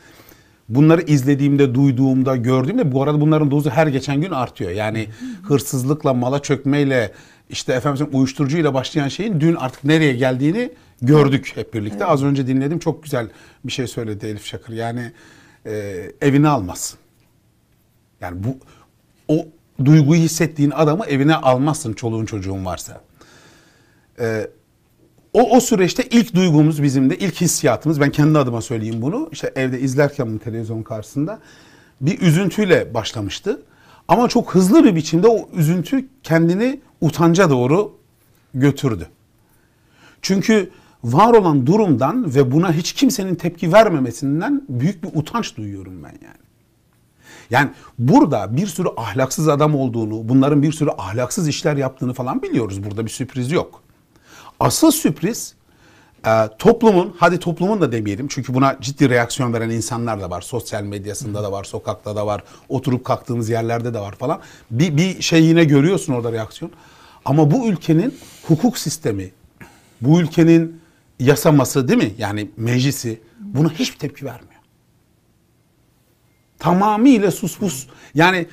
Bunları izlediğimde, duyduğumda, gördüğümde bu arada bunların dozu her geçen gün artıyor. Yani hırsızlıkla, mala çökmeyle, işte efendim uyuşturucuyla başlayan şeyin dün artık nereye geldiğini gördük hep birlikte. Az önce dinledim çok güzel bir şey söyledi Elif Şakır. Yani e, evine almazsın. Yani bu o duyguyu hissettiğin adamı evine almazsın çoluğun çocuğun varsa. Ee, o, o süreçte ilk duygumuz bizim de ilk hissiyatımız ben kendi adıma söyleyeyim bunu. İşte evde izlerken bunu televizyon karşısında bir üzüntüyle başlamıştı. Ama çok hızlı bir biçimde o üzüntü kendini utanca doğru götürdü. Çünkü var olan durumdan ve buna hiç kimsenin tepki vermemesinden büyük bir utanç duyuyorum ben yani. Yani burada bir sürü ahlaksız adam olduğunu, bunların bir sürü ahlaksız işler yaptığını falan biliyoruz. Burada bir sürpriz yok. Asıl sürpriz e, toplumun, hadi toplumun da demeyelim çünkü buna ciddi reaksiyon veren insanlar da var. Sosyal medyasında da var, sokakta da var, oturup kalktığımız yerlerde de var falan. Bir, bir şey yine görüyorsun orada reaksiyon. Ama bu ülkenin hukuk sistemi, bu ülkenin yasaması değil mi? Yani meclisi buna hiçbir tepki vermiyor tamamıyla sus pus. Yani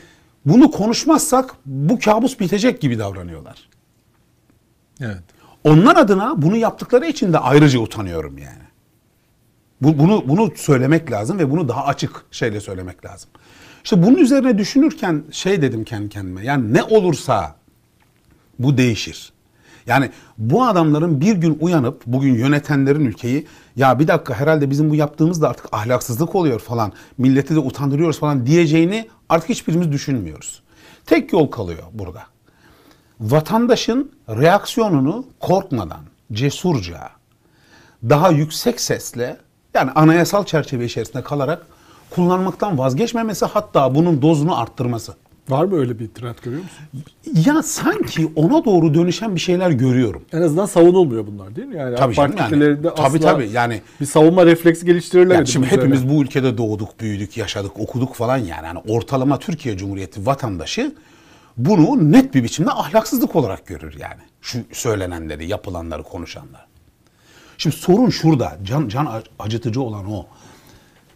bunu konuşmazsak bu kabus bitecek gibi davranıyorlar. Evet. Onlar adına bunu yaptıkları için de ayrıca utanıyorum yani. Bu, bunu bunu söylemek lazım ve bunu daha açık şeyle söylemek lazım. İşte bunun üzerine düşünürken şey dedim kendi kendime. Yani ne olursa bu değişir. Yani bu adamların bir gün uyanıp bugün yönetenlerin ülkeyi ya bir dakika herhalde bizim bu yaptığımız da artık ahlaksızlık oluyor falan milleti de utandırıyoruz falan diyeceğini artık hiçbirimiz düşünmüyoruz. Tek yol kalıyor burada. Vatandaşın reaksiyonunu korkmadan, cesurca, daha yüksek sesle yani anayasal çerçeve içerisinde kalarak kullanmaktan vazgeçmemesi hatta bunun dozunu arttırması. Var mı öyle bir trend görüyor musun? Ya sanki ona doğru dönüşen bir şeyler görüyorum. En azından savunulmuyor bunlar değil mi? Yani Tabii canım yani. Tabii asla tabii yani. bir savunma refleksi geliştirirler. Yani şimdi hepimiz bu ülkede doğduk, büyüdük, yaşadık, okuduk falan yani. yani ortalama Türkiye Cumhuriyeti vatandaşı bunu net bir biçimde ahlaksızlık olarak görür yani. Şu söylenenleri, yapılanları, konuşanlar. Şimdi sorun şurada. Can, can acıtıcı olan o.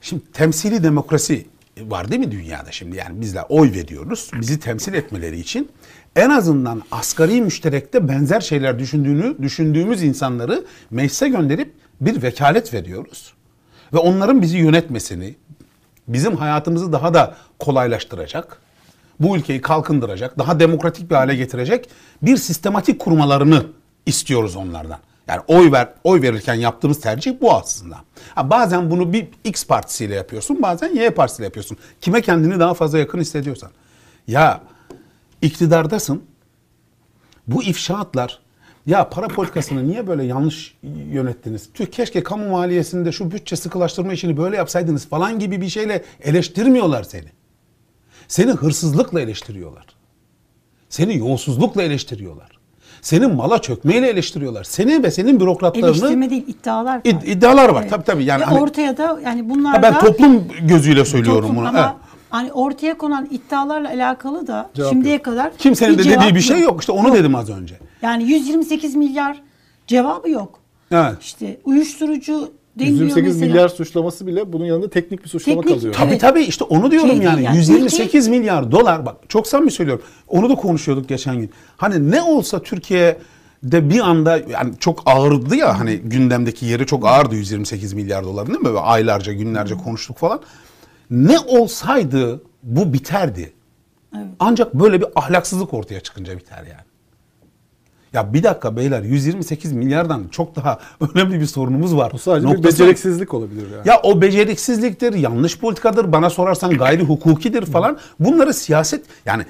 Şimdi temsili demokrasi var değil mi dünyada şimdi? Yani bizler oy veriyoruz. Bizi temsil etmeleri için en azından asgari müşterekte benzer şeyler düşündüğünü düşündüğümüz insanları meclise gönderip bir vekalet veriyoruz. Ve onların bizi yönetmesini, bizim hayatımızı daha da kolaylaştıracak, bu ülkeyi kalkındıracak, daha demokratik bir hale getirecek bir sistematik kurmalarını istiyoruz onlardan. Yani oy ver oy verirken yaptığımız tercih bu aslında. Ha, bazen bunu bir X partisiyle yapıyorsun, bazen Y partisiyle yapıyorsun. Kime kendini daha fazla yakın hissediyorsan. Ya iktidardasın. Bu ifşaatlar ya para politikasını niye böyle yanlış yönettiniz? Tüh keşke kamu maliyesinde şu bütçe sıkılaştırma işini böyle yapsaydınız falan gibi bir şeyle eleştirmiyorlar seni. Seni hırsızlıkla eleştiriyorlar. Seni yolsuzlukla eleştiriyorlar. Senin mala çökmeyle eleştiriyorlar. Seni ve senin bürokratlarını... Eleştirme değil iddialar var. İd- iddialar var Evet. tabii tabii. Yani Ve hani- ortaya da yani bunlar ben toplum gözüyle söylüyorum toplum bunu. ama Evet. hani ortaya konan iddialarla alakalı da Cevap şimdiye yok. kadar Kimsenin de dediği bir şey yok. İşte onu dedim az önce. Yani 128 milyar cevabı yok. Evet. İşte uyuşturucu deniliyor 128 mesela. milyar suçlaması bile bunun yanında teknik bir suçlama Teknik- kalıyor. Tabii Evet. tabii işte onu diyorum Şey yani. yani, 128 milyar dolar bak çok samimi söylüyorum. Onu da konuşuyorduk geçen gün. Hani ne olsa Türkiye'de bir anda yani çok ağırdı ya hani gündemdeki yeri çok ağırdı 128 milyar dolar değil mi? Böyle aylarca günlerce konuştuk falan. Ne olsaydı bu biterdi. Ancak böyle bir ahlaksızlık ortaya çıkınca biter yani. Ya bir dakika beyler 128 milyardan çok daha önemli bir sorunumuz var. O sadece bir Noktası- beceriksizlik olabilir yani. ya o beceriksizliktir, yanlış politikadır, bana sorarsan gayri hukukidir falan. Bunları siyaset yani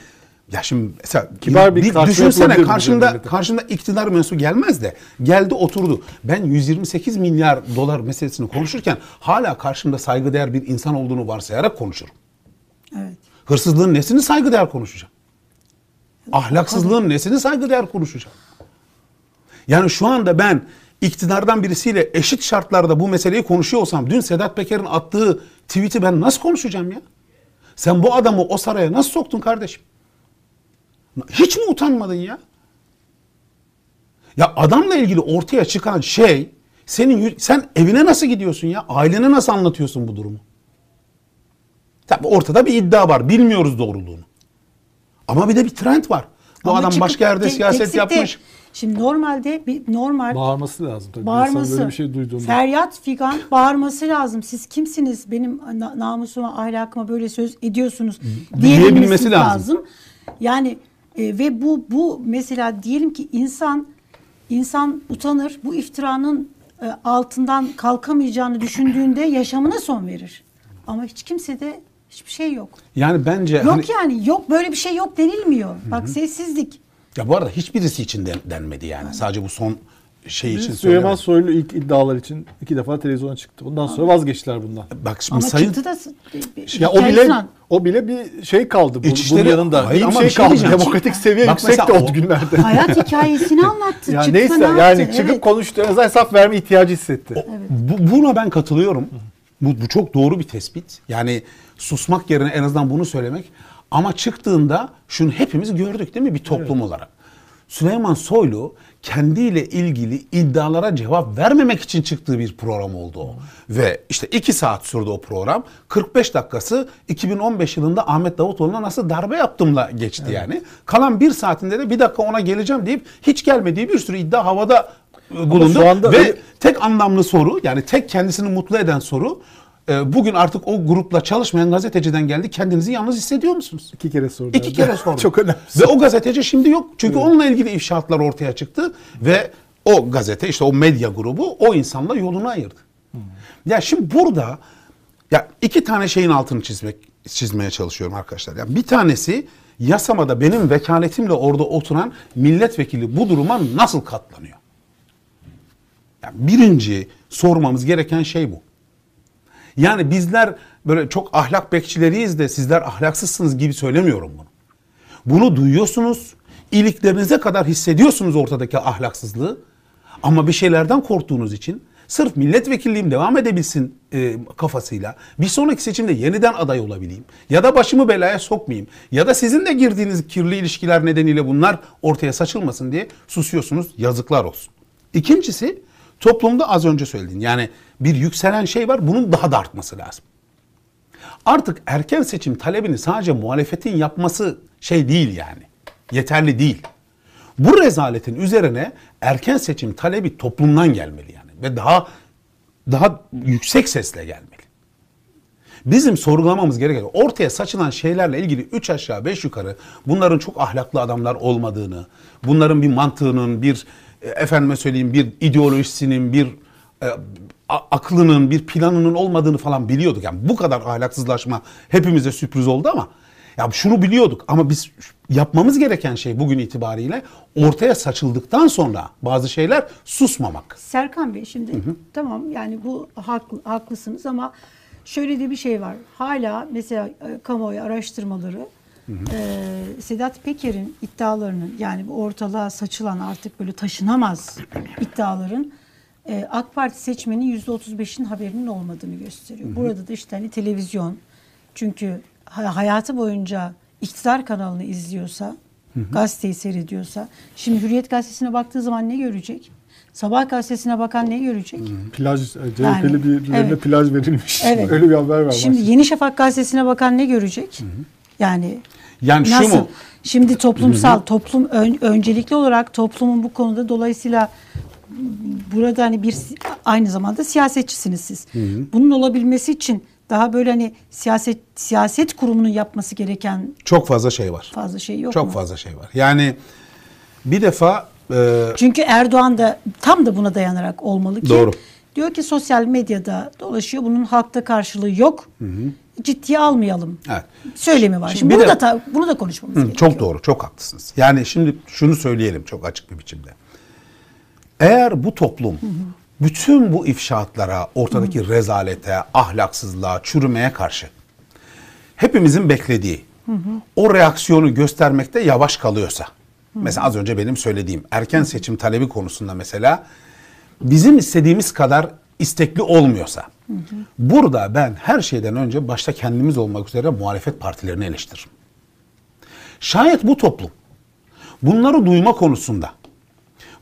ya şimdi mesela Kibar bir tartışma düşünsene karşında karşında iktidar mensubu gelmez de geldi oturdu. Ben 128 milyar dolar meselesini konuşurken hala karşımda saygıdeğer bir insan olduğunu varsayarak konuşurum. Evet. Hırsızlığın nesini saygıdeğer konuşacağım? Ahlaksızlığın nesini saygıdeğer konuşacağım? Yani şu anda ben iktidardan birisiyle eşit şartlarda bu meseleyi konuşuyor olsam dün Sedat Peker'in attığı tweet'i ben nasıl konuşacağım ya? Sen bu adamı o saraya nasıl soktun kardeşim? Hiç mi utanmadın ya? Ya adamla ilgili ortaya çıkan şey senin sen evine nasıl gidiyorsun ya? Ailene nasıl anlatıyorsun bu durumu? Tabii ortada bir iddia var. Bilmiyoruz doğruluğunu. Ama bir de bir trend var. Bu Ama adam başka yerde siyaset yapmış. Şimdi normalde bir normal Bağırması lazım tabii. bağırması, İnsan böyle bir şey duyduğunda. feryat figan bağırması lazım. Siz kimsiniz? Benim na- namusuma, ahlakıma böyle söz ediyorsunuz Diyebilmesi lazım. lazım. Yani e, ve bu bu mesela diyelim ki insan insan utanır. Bu iftiranın e, altından kalkamayacağını düşündüğünde yaşamına son verir. Ama hiç kimsede hiçbir şey yok. Yani bence Yok hani, yani yok böyle bir şey yok denilmiyor. Bak sessizlik. Ya bu arada hiçbirisi için den- denmedi yani. Sadece bu son şey için Süleyman söylemedim. Soylu ilk iddialar için iki defa televizyona çıktı. Ondan sonra vazgeçtiler bundan. Bak şimdi Ama sayın çıktı da Ya o bile o bile bir şey kaldı bu, İçişleri- bunun yanında. Hayır bir ama şey bir şey kaldı. diyeceğim. Demokratik seviye Bak yüksekti mesela o o- günlerde. hayat hikayesini anlattı. Ya Çıktı, neyse ne yani yaptı? çıkıp Evet. konuştu. En azından hesap verme ihtiyacı hissetti. Bu, buna ben katılıyorum. Bu, bu çok doğru bir tespit. Yani susmak yerine en azından bunu söylemek. Ama çıktığında şunu hepimiz gördük değil mi bir toplum olarak. Süleyman Soylu kendiyle ilgili iddialara cevap vermemek için çıktığı bir program oldu o. Ve işte iki saat sürdü o program. 45 dakikası 2015 yılında Ahmet Davutoğlu'na nasıl darbe yaptımla geçti yani. Kalan bir saatinde de bir dakika ona geleceğim deyip hiç gelmediği bir sürü iddia havada e, bulundu. Ve öyle- tek anlamlı soru yani tek kendisini mutlu eden soru bugün artık o grupla çalışmayan gazeteciden geldi. Kendinizi yalnız hissediyor musunuz? İki kere sordu. İki kere sordu. Çok önemli. Ve o gazeteci şimdi yok. Çünkü onunla ilgili ifşaatlar ortaya çıktı ve o gazete işte o medya grubu o insanla yolunu ayırdı. Ya şimdi burada ya iki tane şeyin altını çizmek çizmeye çalışıyorum arkadaşlar. Ya bir tanesi yasamada benim vekaletimle orada oturan milletvekili bu duruma nasıl katlanıyor? Ya birinci sormamız gereken şey bu. Yani bizler böyle çok ahlak bekçileriyiz de sizler ahlaksızsınız gibi söylemiyorum bunu. Bunu duyuyorsunuz, iliklerinize kadar hissediyorsunuz ortadaki ahlaksızlığı. Ama bir şeylerden korktuğunuz için sırf milletvekilliğim devam edebilsin e, kafasıyla bir sonraki seçimde yeniden aday olabileyim ya da başımı belaya sokmayayım ya da sizin de girdiğiniz kirli ilişkiler nedeniyle bunlar ortaya saçılmasın diye susuyorsunuz. Yazıklar olsun. İkincisi toplumda az önce söylediğin yani bir yükselen şey var bunun daha da artması lazım. Artık erken seçim talebini sadece muhalefetin yapması şey değil yani. Yeterli değil. Bu rezaletin üzerine erken seçim talebi toplumdan gelmeli yani ve daha daha yüksek sesle gelmeli. Bizim sorgulamamız gereken ortaya saçılan şeylerle ilgili üç aşağı beş yukarı bunların çok ahlaklı adamlar olmadığını, bunların bir mantığının, bir efendime söyleyeyim bir ideolojisinin, bir e, aklının, bir planının olmadığını falan biliyorduk. Yani bu kadar ahlaksızlaşma hepimize sürpriz oldu ama ya şunu biliyorduk ama biz yapmamız gereken şey bugün itibariyle ortaya saçıldıktan sonra bazı şeyler susmamak. Serkan Bey şimdi tamam yani bu haklı, haklısınız ama şöyle de bir şey var. Hala mesela e, kamuoyu araştırmaları e, Sedat Peker'in iddialarının yani bu ortalığa saçılan artık böyle taşınamaz iddiaların e, AK Parti seçmenin %35'in haberinin olmadığını gösteriyor. Burada da işte hani televizyon çünkü ha- hayatı boyunca iktidar kanalını izliyorsa, gazeteyi seyrediyorsa, şimdi Hürriyet gazetesine baktığı zaman ne görecek? Sabah gazetesine bakan ne görecek? Plaj, e, CHP'li Yani, birilerine evet. plaj verilmiş. Evet. Öyle bir haber var. Şimdi Yeni Şafak gazetesine bakan ne görecek? Yani Yani şu nasıl? mu? Şimdi toplumsal, toplum ön- öncelikli olarak toplumun bu konuda dolayısıyla burada hani bir aynı zamanda siyasetçisiniz siz. Bunun olabilmesi için daha böyle hani siyaset siyaset kurumunun yapması gereken Çok fazla şey var. fazla şey yok Çok mu? fazla şey var. Yani bir defa e, Çünkü Erdoğan da tam da buna dayanarak olmalı ki Doğru. diyor ki sosyal medyada dolaşıyor. Bunun halkta karşılığı yok. Ciddiye almayalım. Evet. Söylemi var. Şimdi Şimdi, bunu de- da ta- bunu da konuşmamız Hı, gerekiyor. çok doğru, çok haklısınız. Yani şimdi şunu söyleyelim çok açık bir biçimde. Eğer bu toplum bütün bu ifşaatlara, ortadaki rezalete, ahlaksızlığa, çürümeye karşı hepimizin beklediği o reaksiyonu göstermekte yavaş kalıyorsa. Mesela az önce benim söylediğim erken seçim talebi konusunda mesela bizim istediğimiz kadar istekli olmuyorsa. Burada ben her şeyden önce başta kendimiz olmak üzere muhalefet partilerini eleştiririm. Şayet bu toplum bunları duyma konusunda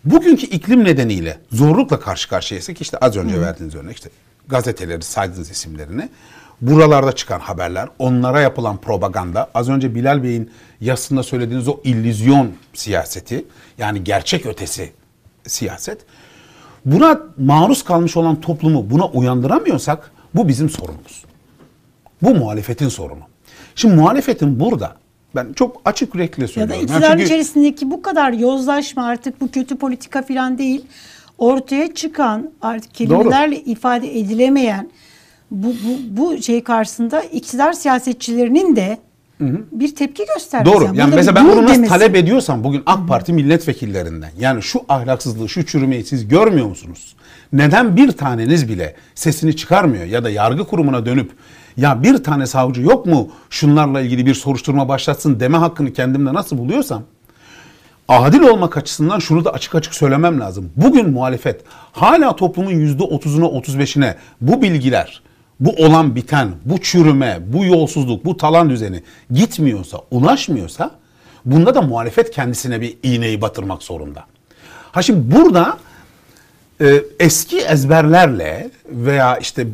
bugünkü iklim nedeniyle zorlukla karşı karşıyaysak işte az önce verdiğiniz örnek işte gazeteleri saydığınız isimlerini buralarda çıkan haberler, onlara yapılan propaganda, az önce Bilal Bey'in yazısında söylediğiniz o illüzyon siyaseti yani gerçek ötesi siyaset buna maruz kalmış olan toplumu buna uyandıramıyorsak bu bizim sorunumuz. Bu muhalefetin sorunu. Şimdi muhalefetin burada ben çok açık yürekli Ya da söylüyorum. Yani iktidar çünkü- içerisindeki bu kadar yozlaşma artık bu kötü politika falan değil. Ortaya çıkan artık kelimelerle ifade edilemeyen bu, bu, bu şey karşısında iktidar siyasetçilerinin de bir tepki göstermesi. Doğru. Yani burada mesela ben bunu nasıl demesi. talep ediyorsam bugün AK Parti milletvekillerinden yani şu ahlaksızlığı, şu çürümeyi siz görmüyor musunuz? Neden bir taneniz bile sesini çıkarmıyor ya da yargı kurumuna dönüp ya bir tane savcı yok mu şunlarla ilgili bir soruşturma başlatsın deme hakkını kendimde nasıl buluyorsam adil olmak açısından şunu da açık açık söylemem lazım. Bugün muhalefet hala toplumun yüzde otuzuna otuz beşine bu bilgiler, bu olan biten, bu çürüme, bu yolsuzluk, bu talan düzeni gitmiyorsa, ulaşmıyorsa bunda da muhalefet kendisine bir iğneyi batırmak zorunda. Ha şimdi burada e, eski ezberlerle veya işte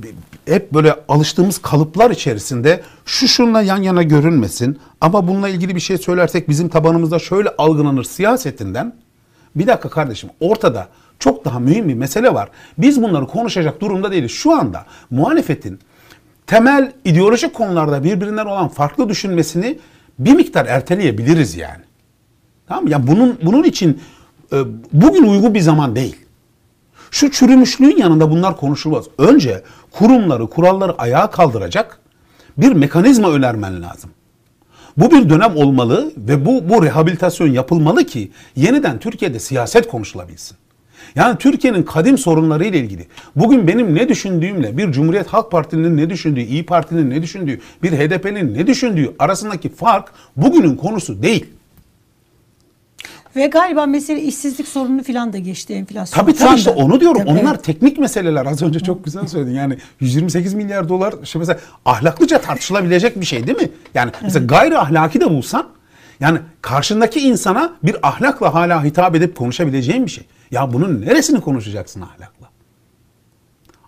hep böyle alıştığımız kalıplar içerisinde şu şunla yan yana görünmesin ama bununla ilgili bir şey söylersek bizim tabanımızda şöyle algılanır siyasetinden bir dakika kardeşim ortada çok daha mühim bir mesele var. Biz bunları konuşacak durumda değiliz. Şu anda muhalefetin temel ideolojik konularda birbirinden olan farklı düşünmesini bir miktar erteleyebiliriz yani. Tamam mı? Ya bunun bunun için e, bugün uygun bir zaman değil. Şu çürümüşlüğün yanında bunlar konuşulmaz. Önce kurumları, kuralları ayağa kaldıracak bir mekanizma önermen lazım. Bu bir dönem olmalı ve bu bu rehabilitasyon yapılmalı ki yeniden Türkiye'de siyaset konuşulabilsin. Yani Türkiye'nin kadim sorunları ile ilgili bugün benim ne düşündüğümle bir Cumhuriyet Halk Partisi'nin ne düşündüğü, İyi Parti'nin ne düşündüğü, bir HDP'nin ne düşündüğü arasındaki fark bugünün konusu değil. Ve galiba mesele işsizlik sorunu falan da geçti enflasyon. Tabii tabii işte onu diyorum. Evet. Onlar teknik meseleler. Az önce çok güzel söyledin. Yani 128 milyar dolar işte mesela ahlaklıca tartışılabilecek bir şey değil mi? Yani mesela gayri ahlaki de bulsan yani karşındaki insana bir ahlakla hala hitap edip konuşabileceğin bir şey. Ya bunun neresini konuşacaksın ahlakla?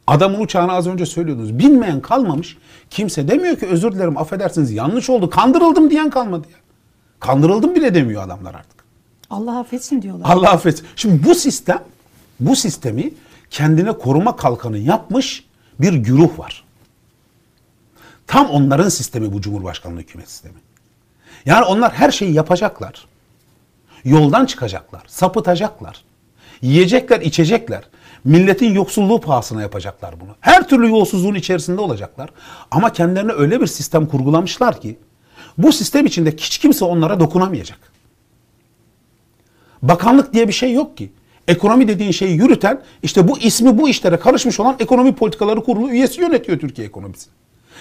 Adamın uçağını az önce söylüyordunuz. Binmeyen kalmamış. Kimse demiyor ki özür dilerim affedersiniz yanlış oldu. Kandırıldım diyen kalmadı ya. Kandırıldım bile demiyor adamlar artık. Allah affetsin diyorlar. Allah affetsin. Şimdi bu sistem, bu sistemi kendine koruma kalkanı yapmış bir güruh var. Tam onların sistemi bu Cumhurbaşkanlığı hükümet sistemi. Yani onlar her şeyi yapacaklar. Yoldan çıkacaklar, sapıtacaklar. Yiyecekler, içecekler. Milletin yoksulluğu pahasına yapacaklar bunu. Her türlü yolsuzluğun içerisinde olacaklar. Ama kendilerine öyle bir sistem kurgulamışlar ki bu sistem içinde hiç kimse onlara dokunamayacak. Bakanlık diye bir şey yok ki. Ekonomi dediğin şeyi yürüten işte bu ismi bu işlere karışmış olan ekonomi politikaları kurulu üyesi yönetiyor Türkiye ekonomisini.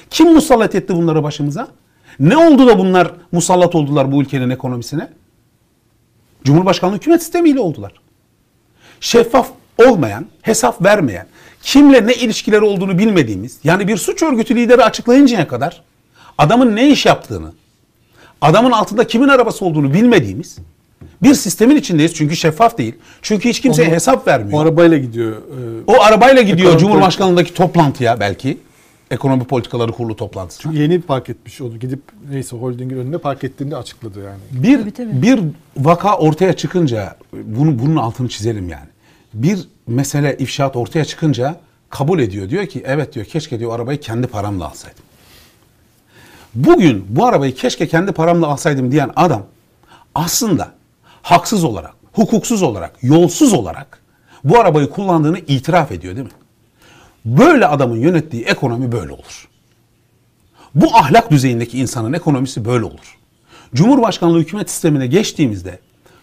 Kim musallat etti bunları başımıza? Ne oldu da bunlar musallat oldular bu ülkenin ekonomisine? Cumhurbaşkanlığı hükümet sistemiyle oldular. Şeffaf olmayan, hesap vermeyen, kimle ne ilişkileri olduğunu bilmediğimiz, yani bir suç örgütü lideri açıklayıncaya kadar adamın ne iş yaptığını, adamın altında kimin arabası olduğunu bilmediğimiz bir sistemin içindeyiz. Çünkü şeffaf değil. Çünkü hiç kimseye Onu- hesap O vermiyor. arabayla gidiyor. e, O arabayla gidiyor Cumhurbaşkanlığındaki toplantıya belki. Ekonomi Politikaları Kurulu toplantısına. Yeni park etmiş oldu. Gidip neyse holdingin önüne park ettiğini açıkladı yani. Bir Tabii, tabii. bir vaka ortaya çıkınca bunu bunun altını çizelim yani. Bir mesele ifşaat ortaya çıkınca kabul ediyor. Diyor ki evet diyor keşke diyor arabayı kendi paramla alsaydım. Bugün bu arabayı keşke kendi paramla alsaydım diyen adam aslında haksız olarak, hukuksuz olarak, yolsuz olarak bu arabayı kullandığını itiraf ediyor değil mi? Böyle adamın yönettiği ekonomi böyle olur. Bu ahlak düzeyindeki insanın ekonomisi böyle olur. Cumhurbaşkanlığı hükümet sistemine geçtiğimizde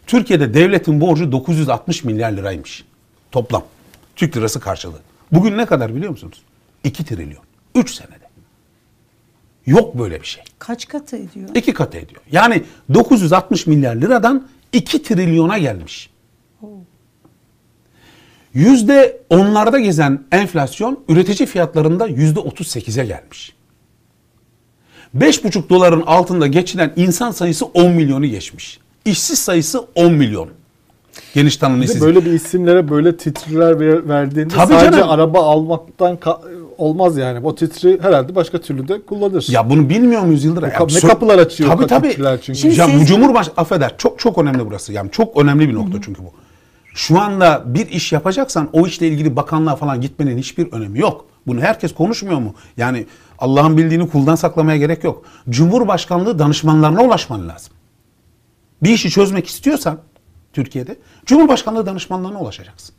Türkiye'de devletin borcu 960 milyar liraymış. Toplam. Türk lirası karşılığı. Bugün ne kadar biliyor musunuz? 2 trilyon. 3 senede. Yok böyle bir şey. Kaç katı ediyor? İki katı ediyor. Yani 960 milyar liradan 2 trilyona gelmiş. Yüzde onlarda gezen enflasyon üretici fiyatlarında yüzde 38'e gelmiş. 5,5 doların altında geçinen insan sayısı 10 milyonu geçmiş. İşsiz sayısı 10 milyon. Geniş tanımlı Bir de işsiz. böyle bir isimlere böyle titreler ver- verdiğinde Tabii sadece canım. araba almaktan ka- olmaz yani. O titri herhalde başka türlü de kullanır. Ya bunu bilmiyor muyuz Yıldıray? Ya ne kapılar açıyor Tabii tabii. titriler çünkü. Şimdi ya bu siz- Cumhurbaş affeder çok çok önemli burası. Yani çok önemli bir nokta çünkü bu. Şu anda bir iş yapacaksan o işle ilgili bakanlığa falan gitmenin hiçbir önemi yok. Bunu herkes konuşmuyor mu? Yani Allah'ın bildiğini kuldan saklamaya gerek yok. Cumhurbaşkanlığı danışmanlarına ulaşman lazım. Bir işi çözmek istiyorsan Türkiye'de Cumhurbaşkanlığı danışmanlarına ulaşacaksın.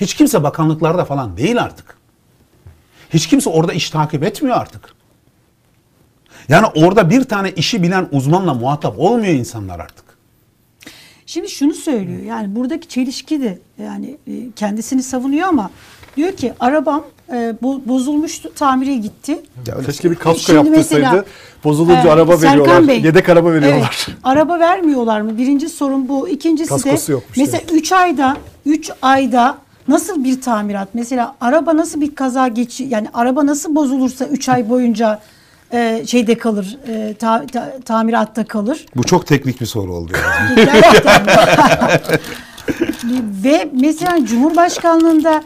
Hiç kimse bakanlıklarda falan değil artık. Hiç kimse orada iş takip etmiyor artık. Yani orada bir tane işi bilen uzmanla muhatap olmuyor insanlar artık. Şimdi şunu söylüyor yani buradaki çelişki de yani e, kendisini savunuyor ama diyor ki arabam e, bo- bozulmuştu tamire gitti. Keşke bir kasko yaptırsaydı. mesela, Bozulunca Ee, araba Serkan veriyorlar. Bey, Yedek araba veriyorlar. Evet, araba vermiyorlar mı? Birinci sorun bu. İkincisi Kaskosu de yokmuş mesela demek. 3 ayda 3 ayda nasıl bir tamirat? Mesela araba nasıl bir kaza geçi yani araba nasıl bozulursa 3 ay boyunca e, şeyde kalır, e, ta- ta- tamiratta kalır. Bu çok teknik bir soru oldu. Gerçekten. Ve mesela Cumhurbaşkanlığında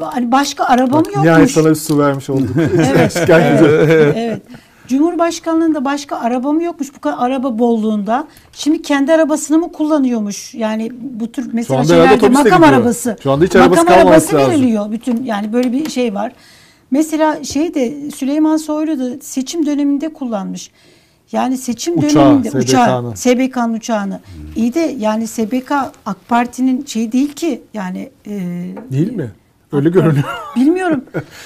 hani başka araba mı Nihayet yokmuş? sana bir su vermiş olduk. Evet, evet. Cumhurbaşkanlığında başka araba mı yokmuş bu kadar araba bolluğunda? Şimdi kendi arabasını mı kullanıyormuş? Yani bu tür mesela şeylerde makam gidiyor. arabası. Şu anda hiç arabası makam kalmaması arabası lazım. veriliyor bütün yani böyle bir şey var. Mesela şey de Süleyman Soylu da seçim döneminde kullanmış. Yani seçim Uçağı, döneminde SBK'nın. uçağı, SBK'nın uçağını. İyi de yani SBK AK Parti'nin şey değil ki yani e, Değil mi? Öyle görünüyor. bilmiyorum.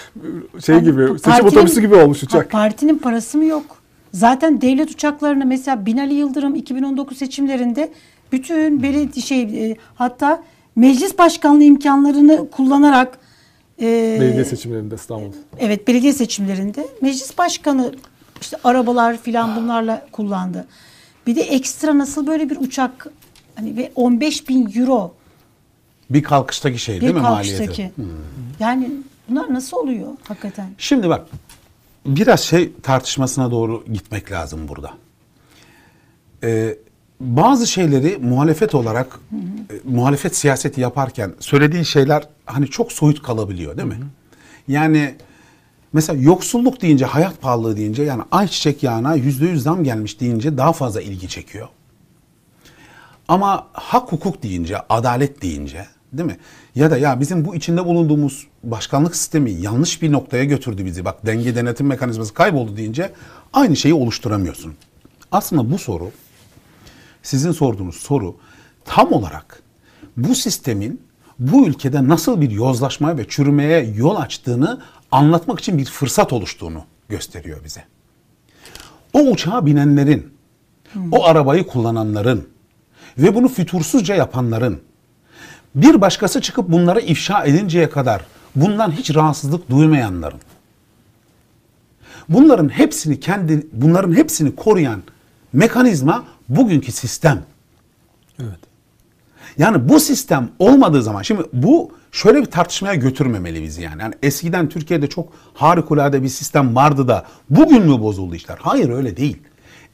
Şey Yani gibi, bu seçim partinin- otobüsü gibi olmuş uçak. partinin parası mı yok? Zaten devlet uçaklarını mesela Binali Yıldırım 2019 seçimlerinde bütün belediye şey e, hatta meclis başkanlığı imkanlarını kullanarak e, Belediye seçimlerinde İstanbul. evet belediye seçimlerinde meclis başkanı işte arabalar filan bunlarla kullandı. Bir de ekstra nasıl böyle bir uçak hani ve 15 bin euro bir kalkıştaki şey değil bir mi kalkıştaki. maliyeti? Yani bunlar nasıl oluyor hakikaten? Şimdi bak biraz şey tartışmasına doğru gitmek lazım burada. Ee, bazı şeyleri muhalefet olarak e, muhalefet siyaseti yaparken söylediğin şeyler hani çok soyut kalabiliyor değil mi? Yani mesela yoksulluk deyince hayat pahalılığı deyince yani ayçiçek yağına yüzde yüz zam gelmiş deyince daha fazla ilgi çekiyor. Ama hak hukuk deyince, adalet deyince değil mi? Ya da ya bizim bu içinde bulunduğumuz başkanlık sistemi yanlış bir noktaya götürdü bizi. Bak denge denetim mekanizması kayboldu deyince aynı şeyi oluşturamıyorsun. Aslında bu soru sizin sorduğunuz soru tam olarak bu sistemin bu ülkede nasıl bir yozlaşmaya ve çürümeye yol açtığını anlatmak için bir fırsat oluştuğunu gösteriyor bize. O uçağa binenlerin, o arabayı kullananların ve bunu fütursuzca yapanların bir başkası çıkıp bunları ifşa edinceye kadar bundan hiç rahatsızlık duymayanların bunların hepsini kendi bunların hepsini koruyan mekanizma bugünkü sistem. Evet. Yani bu sistem olmadığı zaman şimdi bu şöyle bir tartışmaya götürmemeli bizi yani. yani eskiden Türkiye'de çok harikulade bir sistem vardı da bugün mü bozuldu işler? Hayır öyle değil.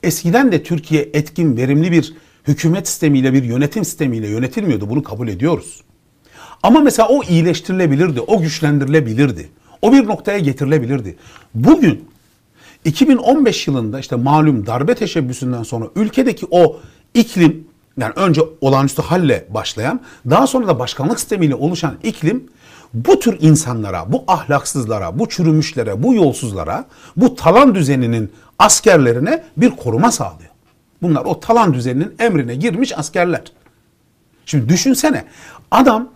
Eskiden de Türkiye etkin, verimli bir hükümet sistemiyle, bir yönetim sistemiyle yönetilmiyordu. Bunu kabul ediyoruz. Ama mesela o iyileştirilebilirdi, o güçlendirilebilirdi. O bir noktaya getirilebilirdi. Bugün 2015 yılında işte malum darbe teşebbüsünden sonra ülkedeki o iklim yani önce olağanüstü halle başlayan daha sonra da başkanlık sistemiyle oluşan iklim bu tür insanlara, bu ahlaksızlara, bu çürümüşlere, bu yolsuzlara, bu talan düzeninin askerlerine bir koruma sağlıyor. Bunlar o talan düzeninin emrine girmiş askerler. Şimdi düşünsene adam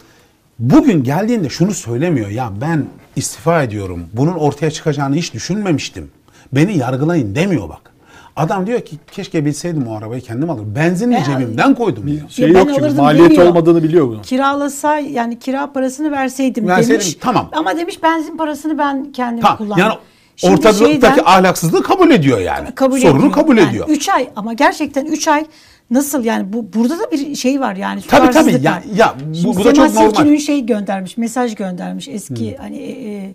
bugün geldiğinde şunu söylemiyor ya ben istifa ediyorum. Bunun ortaya çıkacağını hiç düşünmemiştim. Beni yargılayın demiyor bak. Adam diyor ki keşke bilseydim o arabayı kendim alırım. Benzinli Ya- cebimden koydum diyor. Şey ben yok çünkü alırdım maliyeti demiyor. olmadığını biliyor bunu. kiralasa yani kira parasını verseydim, Verseydim, demiş. tamam. Ama demiş benzin parasını ben kendim Tamam. kullandım. Yani Şimdi şeyden- ahlaksızlığı kabul ediyor yani. kabul Sorunu ediyor. kabul Yani ediyor. Üç ay ama gerçekten üç ay Nasıl yani bu burada da bir şey var yani Tabii, tabii. tutarsızlık Ya- var. ya bu- Şimdi bu da çok normal. Silkin'in şey göndermiş, mesaj göndermiş. Eski hani e, e,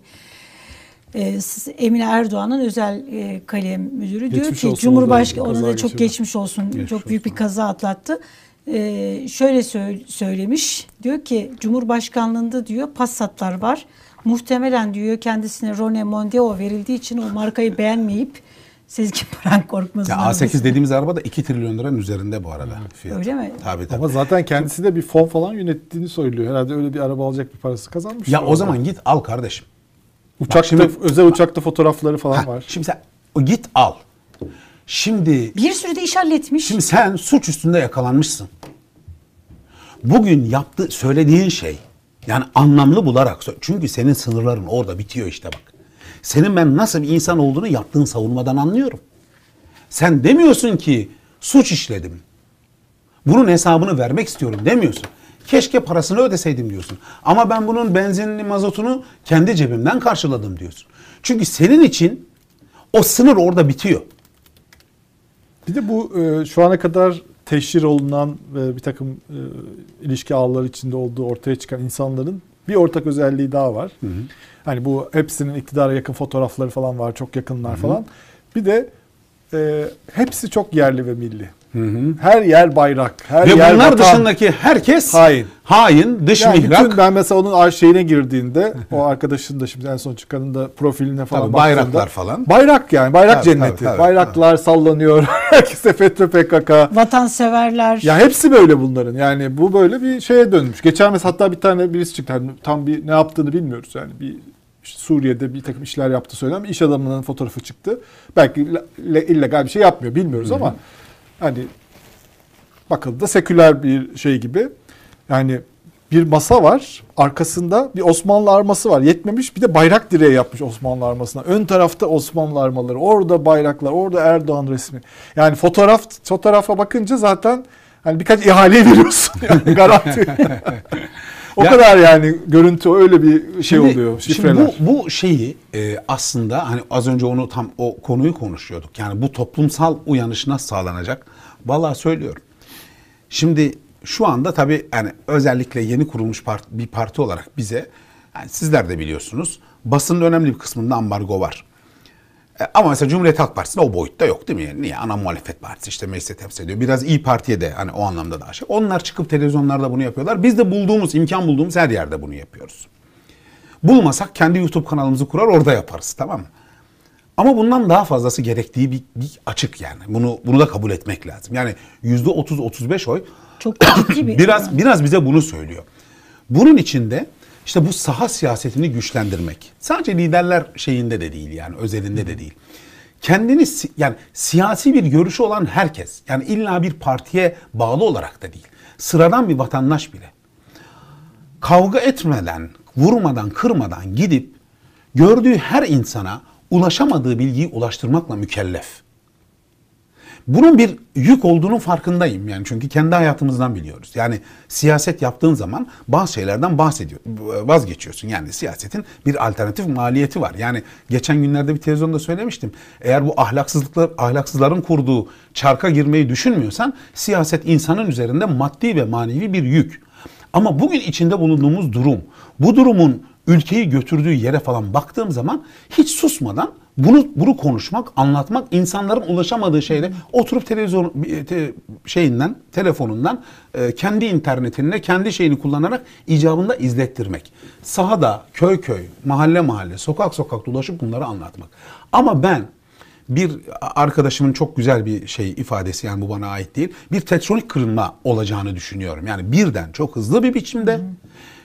s- Emine Erdoğan'ın özel e, kalem müdürü diyor Geçmiş ki olsun Cumhurbaşkanı ona da çok geçmiş olsun. Geçmiş çok büyük bir olsun. kaza atlattı. E, şöyle sö- söylemiş. Diyor ki Cumhurbaşkanlığında diyor Passat'lar var. Muhtemelen diyor kendisine Rone Mondeo verildiği için o markayı beğenmeyip Sezgin Baran Korkmaz'ın Ya arabası. A8 dediğimiz araba da 2 trilyon liranın üzerinde bu arada fiyatı. Öyle mi? Tabii tabii. Ama zaten kendisi de bir fon falan yönettiğini söylüyor. Herhalde öyle bir araba alacak bir parası kazanmış. Ya o zaman git al kardeşim. Uçakta şimdi- özel uçakta fotoğrafları falan Ha, var. Şimdi sen o git al. Şimdi Bir sürü de iş halletmiş. şimdi sen suç üstünde yakalanmışsın. Bugün yaptığı söylediğin şey yani anlamlı bularak çünkü senin sınırların orada bitiyor işte bak. Senin ben nasıl bir insan olduğunu yaptığın savunmadan anlıyorum. Sen demiyorsun ki suç işledim. Bunun hesabını vermek istiyorum demiyorsun. Keşke parasını ödeseydim diyorsun. Ama ben bunun benzinini, mazotunu kendi cebimden karşıladım diyorsun. Çünkü senin için o sınır orada bitiyor. Bir de bu e, şu ana kadar teşhir olunan ve bir takım e, ilişki ağları içinde olduğu ortaya çıkan insanların bir ortak özelliği daha var. Hani bu hepsinin iktidara yakın fotoğrafları falan var, çok yakınlar falan. Bir de e, hepsi çok yerli ve milli. Her yer bayrak, her Ve yer bunlar vatan. dışındaki herkes Hain. hain, dış Yani mihrak. bütün ben mesela onun şeyine girdiğinde o arkadaşın da şimdi en son çıkanın da profiline falan Tabii, baktığında- bayraklar falan. Bayrak yani bayrak Tabii, cenneti. tabii, tabii, Bayraklar sallanıyor. Herkese FETÖ PKK. Vatanseverler. Ya hepsi böyle bunların. Yani bu böyle bir şeye dönmüş. Geçen mesela hatta bir tane birisi çıktı. Hani tam bir ne yaptığını bilmiyoruz yani. Bir işte Suriye'de bir takım işler yaptı söylenen iş adamının fotoğrafı çıktı. Belki ille- illegal bir şey yapmıyor bilmiyoruz ama hani bakıldığında seküler bir şey gibi. Yani bir masa var. Arkasında bir Osmanlı arması var. Yetmemiş bir de bayrak direği yapmış Osmanlı armasına. Ön tarafta Osmanlı armaları. Orada bayraklar. Orada Erdoğan resmi. Yani fotoğraf fotoğrafa bakınca zaten hani birkaç ihale veriyorsun. Yani garanti. o Ya- kadar yani görüntü öyle bir şey Şimdi- oluyor. şimdi Şifreler. bu, bu şeyi e, aslında hani az önce onu tam o konuyu konuşuyorduk. Yani bu toplumsal uyanış nasıl sağlanacak? Vallahi söylüyorum. Şimdi şu anda tabii yani özellikle yeni kurulmuş part- bir parti olarak bize yani sizler de biliyorsunuz basının önemli bir kısmında ambargo var. E, Ama mesela Cumhuriyet Halk Partisi'nde o boyutta yok değil mi? Yani niye? Ana muhalefet partisi işte meclise temsil ediyor. Biraz İyi Parti'ye de hani o anlamda daha şey. Onlar çıkıp televizyonlarda bunu yapıyorlar. Biz de bulduğumuz, imkan bulduğumuz her yerde bunu yapıyoruz. Bulmasak kendi YouTube kanalımızı kurar orada yaparız tamam mı? Ama bundan daha fazlası gerektiği bir, bir açık yani. Bunu bunu da kabul etmek lazım. Yani yüzde 30-35 oy Çok ciddi bir biraz biraz bize bunu söylüyor. Bunun içinde işte bu saha siyasetini güçlendirmek. Sadece liderler şeyinde de değil yani özelinde de değil. Kendini yani siyasi bir görüşü olan herkes yani illa bir partiye bağlı olarak da değil. Sıradan bir vatandaş bile kavga etmeden, vurmadan, kırmadan gidip gördüğü her insana ulaşamadığı bilgiyi ulaştırmakla mükellef. Bunun bir yük olduğunun farkındayım yani çünkü kendi hayatımızdan biliyoruz. Yani siyaset yaptığın zaman bazı şeylerden bahsediyor, vazgeçiyorsun. Yani siyasetin bir alternatif maliyeti var. Yani geçen günlerde bir televizyonda söylemiştim. Eğer bu ahlaksızlıklar, ahlaksızların kurduğu çarka girmeyi düşünmüyorsan siyaset insanın üzerinde maddi ve manevi bir yük. Ama bugün içinde bulunduğumuz durum, bu durumun ülkeyi götürdüğü yere falan baktığım zaman hiç susmadan bunu bunu konuşmak, anlatmak, insanların ulaşamadığı şeyde oturup televizyon te- şeyinden, telefonundan e, kendi internetinde kendi şeyini kullanarak icabında izlettirmek. Sahada, köy köy, mahalle mahalle, sokak sokak dolaşıp bunları anlatmak. Ama ben bir arkadaşımın çok güzel bir şey ifadesi yani bu bana ait değil. Bir tektonik kırılma olacağını düşünüyorum. Yani birden çok hızlı bir biçimde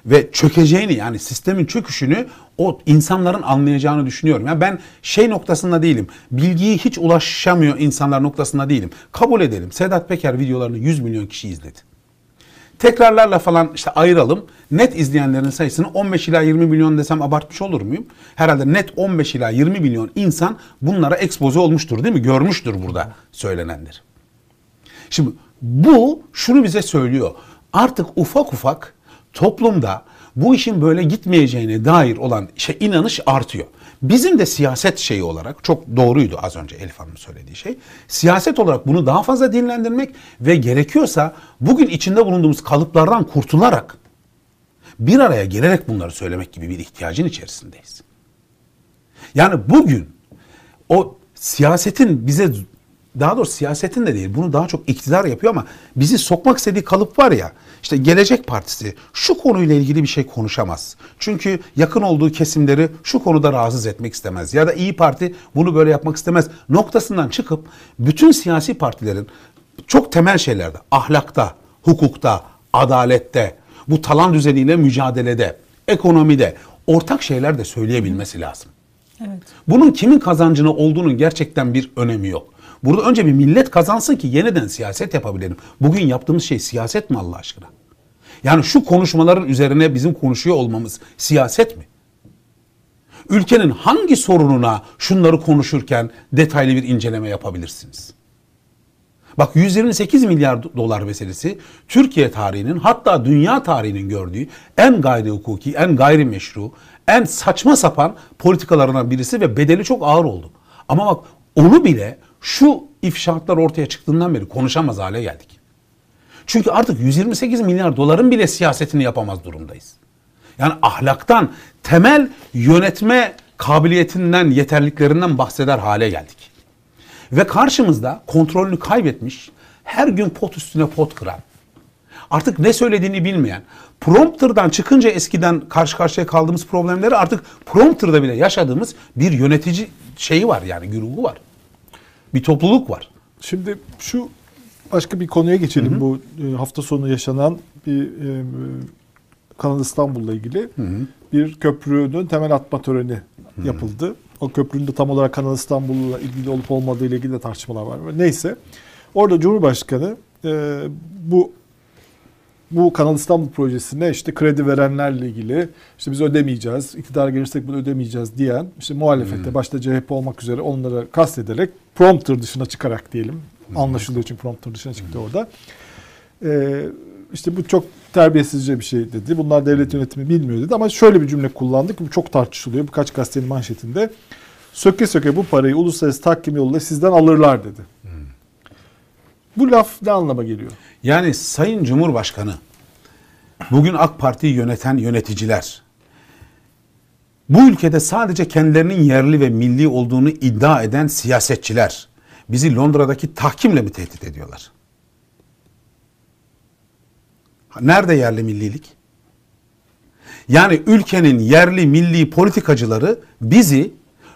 ve çökeceğini yani sistemin çöküşünü o insanların anlayacağını düşünüyorum. Yani ben şey noktasında değilim. Bilgiyi hiç ulaşamıyor insanlar noktasında değilim. Kabul edelim. Sedat Peker videolarını 100 milyon kişi izledi. Tekrarlarla falan işte ayıralım. Net izleyenlerin sayısını 15 ila 20 milyon desem abartmış olur muyum? Herhalde net 15 ila 20 milyon insan bunlara ekspoze olmuştur değil mi? Görmüştür burada söylenenleri. Şimdi bu şunu bize söylüyor. Artık ufak ufak toplumda bu işin böyle gitmeyeceğine dair olan şey inanış artıyor. Bizim de siyaset şeyi olarak çok doğruydu az önce Elif Hanım söylediği şey. Siyaset olarak bunu daha fazla dinlendirmek ve gerekiyorsa bugün içinde bulunduğumuz kalıplardan kurtularak bir araya gelerek bunları söylemek gibi bir ihtiyacın içerisindeyiz. Yani bugün o siyasetin bize daha doğrusu siyasetin de değil bunu daha çok iktidar yapıyor ama bizi sokmak istediği kalıp var ya işte Gelecek Partisi şu konuyla ilgili bir şey konuşamaz. Çünkü yakın olduğu kesimleri şu konuda rahatsız etmek istemez. Ya da İyi Parti bunu böyle yapmak istemez. Noktasından çıkıp bütün siyasi partilerin çok temel şeylerde ahlakta, hukukta, adalette, bu talan düzeniyle mücadelede, ekonomide ortak şeyler de söyleyebilmesi lazım. Evet. Bunun kimin kazancına olduğunun gerçekten bir önemi yok. Burada önce bir millet kazansın ki yeniden siyaset yapabilelim. Bugün yaptığımız şey siyaset mi Allah aşkına? Yani şu konuşmaların üzerine bizim konuşuyor olmamız siyaset mi? Ülkenin hangi sorununa şunları konuşurken detaylı bir inceleme yapabilirsiniz? Bak 128 milyar dolar meselesi Türkiye tarihinin hatta dünya tarihinin gördüğü en gayri hukuki, en gayri meşru, en saçma sapan politikalarından birisi ve bedeli çok ağır oldu. Ama bak onu bile şu ifşaatlar ortaya çıktığından beri konuşamaz hale geldik. Çünkü artık 128 milyar doların bile siyasetini yapamaz durumdayız. Yani ahlaktan, temel yönetme kabiliyetinden, yeterliklerinden bahseder hale geldik. Ve karşımızda kontrolünü kaybetmiş, her gün pot üstüne pot kıran, artık ne söylediğini bilmeyen, prompterdan çıkınca eskiden karşı karşıya kaldığımız problemleri artık prompterda bile yaşadığımız bir yönetici şeyi var yani güruhu var. Bir topluluk var. Şimdi şu başka bir konuya geçelim. Bu e, hafta sonu yaşanan bir e, Kanal İstanbul'la ilgili bir köprünün temel atma töreni yapıldı. O köprünün de tam olarak Kanal İstanbul'la ilgili olup olmadığı ile ilgili de tartışmalar var. Neyse. Orada Cumhurbaşkanı e, bu bu Kanal İstanbul projesine işte kredi verenlerle ilgili işte biz ödemeyeceğiz, iktidara gelirsek bunu ödemeyeceğiz diyen işte muhalefette başta CHP olmak üzere onlara kastederek prompter dışına çıkarak diyelim. Anlaşılıyor çünkü prompter dışına çıktı orada. Ee, işte bu çok terbiyesizce bir şey dedi. Bunlar devlet yönetimi bilmiyor dedi ama şöyle bir cümle kullandık. Bu çok tartışılıyor. Birkaç gazetenin manşetinde. Söke söke bu parayı uluslararası tahkim yoluyla sizden alırlar dedi. Bu laf ne anlama geliyor? Yani Sayın Cumhurbaşkanı, bugün AK Parti'yi yöneten yöneticiler, bu ülkede sadece kendilerinin yerli ve milli olduğunu iddia eden siyasetçiler bizi Londra'daki tahkimle mi tehdit ediyorlar? Nerede yerli millilik? Yani ülkenin yerli milli politikacıları bizi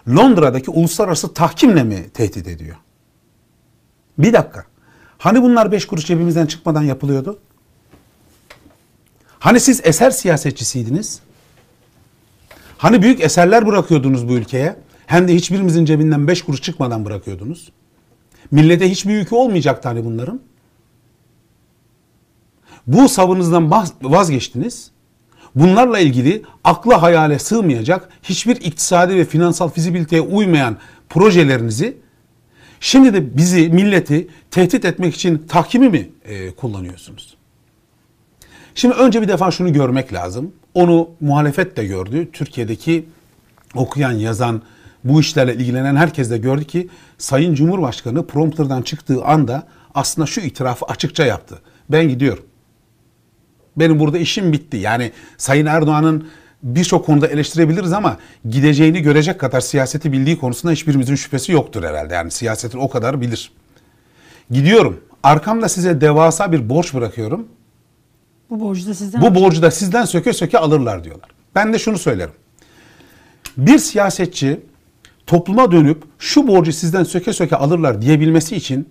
Londra'daki uluslararası tahkimle mi tehdit ediyor? Bir dakika. Hani bunlar beş kuruş cebimizden çıkmadan yapılıyordu? Hani siz eser siyasetçisiydiniz? Hani büyük eserler bırakıyordunuz bu ülkeye? Hem de hiçbirimizin cebinden beş kuruş çıkmadan bırakıyordunuz. Millete hiçbir yükü olmayacaktı hani bunların. Bu savınızdan vazgeçtiniz. Bunlarla ilgili akla hayale sığmayacak hiçbir iktisadi ve finansal fizibiliteye uymayan projelerinizi şimdi de bizi, milleti tehdit etmek için tahkimi mi e, kullanıyorsunuz? Şimdi önce bir defa şunu görmek lazım. Onu muhalefet de gördü. Türkiye'deki okuyan, yazan, bu işlerle ilgilenen herkes de gördü ki Sayın Cumhurbaşkanı prompterdan çıktığı anda aslında şu itirafı açıkça yaptı. Ben gidiyorum. Benim burada işim bitti. Yani Sayın Erdoğan'ın birçok konuda eleştirebiliriz ama gideceğini görecek kadar siyaseti bildiği konusunda hiçbirimizin şüphesi yoktur herhalde. Yani siyasetin o kadar bilir. Gidiyorum. Arkamda size devasa bir borç bırakıyorum. Bu borcu da sizden Bu borcu da sizden söke söke alırlar diyorlar. Ben de şunu söylerim. Bir siyasetçi topluma dönüp şu borcu sizden söke söke alırlar diyebilmesi için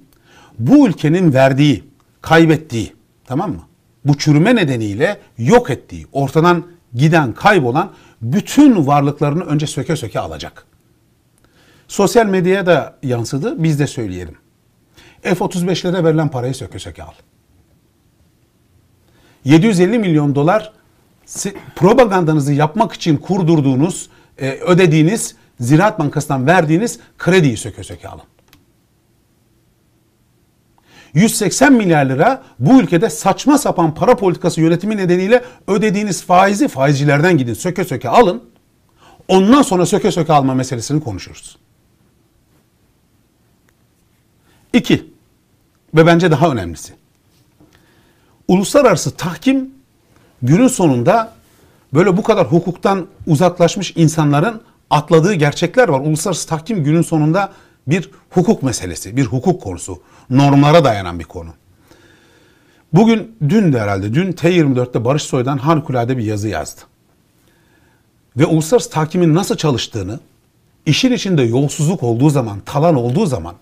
bu ülkenin verdiği, kaybettiği tamam mı? Bu çürüme nedeniyle yok ettiği, ortadan giden, kaybolan bütün varlıklarını önce söke söke alacak. Sosyal medyaya da yansıdı, biz de söyleyelim. F-35'lere verilen parayı söke söke al. 750 milyon dolar propagandanızı yapmak için kurdurduğunuz, e, ödediğiniz Ziraat Bankası'ndan verdiğiniz krediyi söke söke alın. 180 milyar lira bu ülkede saçma sapan para politikası yönetimi nedeniyle ödediğiniz faizi faizcilerden gidin söke söke alın. Ondan sonra söke söke alma meselesini konuşuruz. İki ve bence daha önemlisi. Uluslararası tahkim günün sonunda böyle bu kadar hukuktan uzaklaşmış insanların atladığı gerçekler var. Uluslararası tahkim günün sonunda bir hukuk meselesi, bir hukuk konusu, normlara dayanan bir konu. Bugün, dün de herhalde, dün T24'te Barış Soy'dan harikulade bir yazı yazdı. Ve uluslararası tahkimin nasıl çalıştığını, işin içinde yolsuzluk olduğu zaman, talan olduğu zaman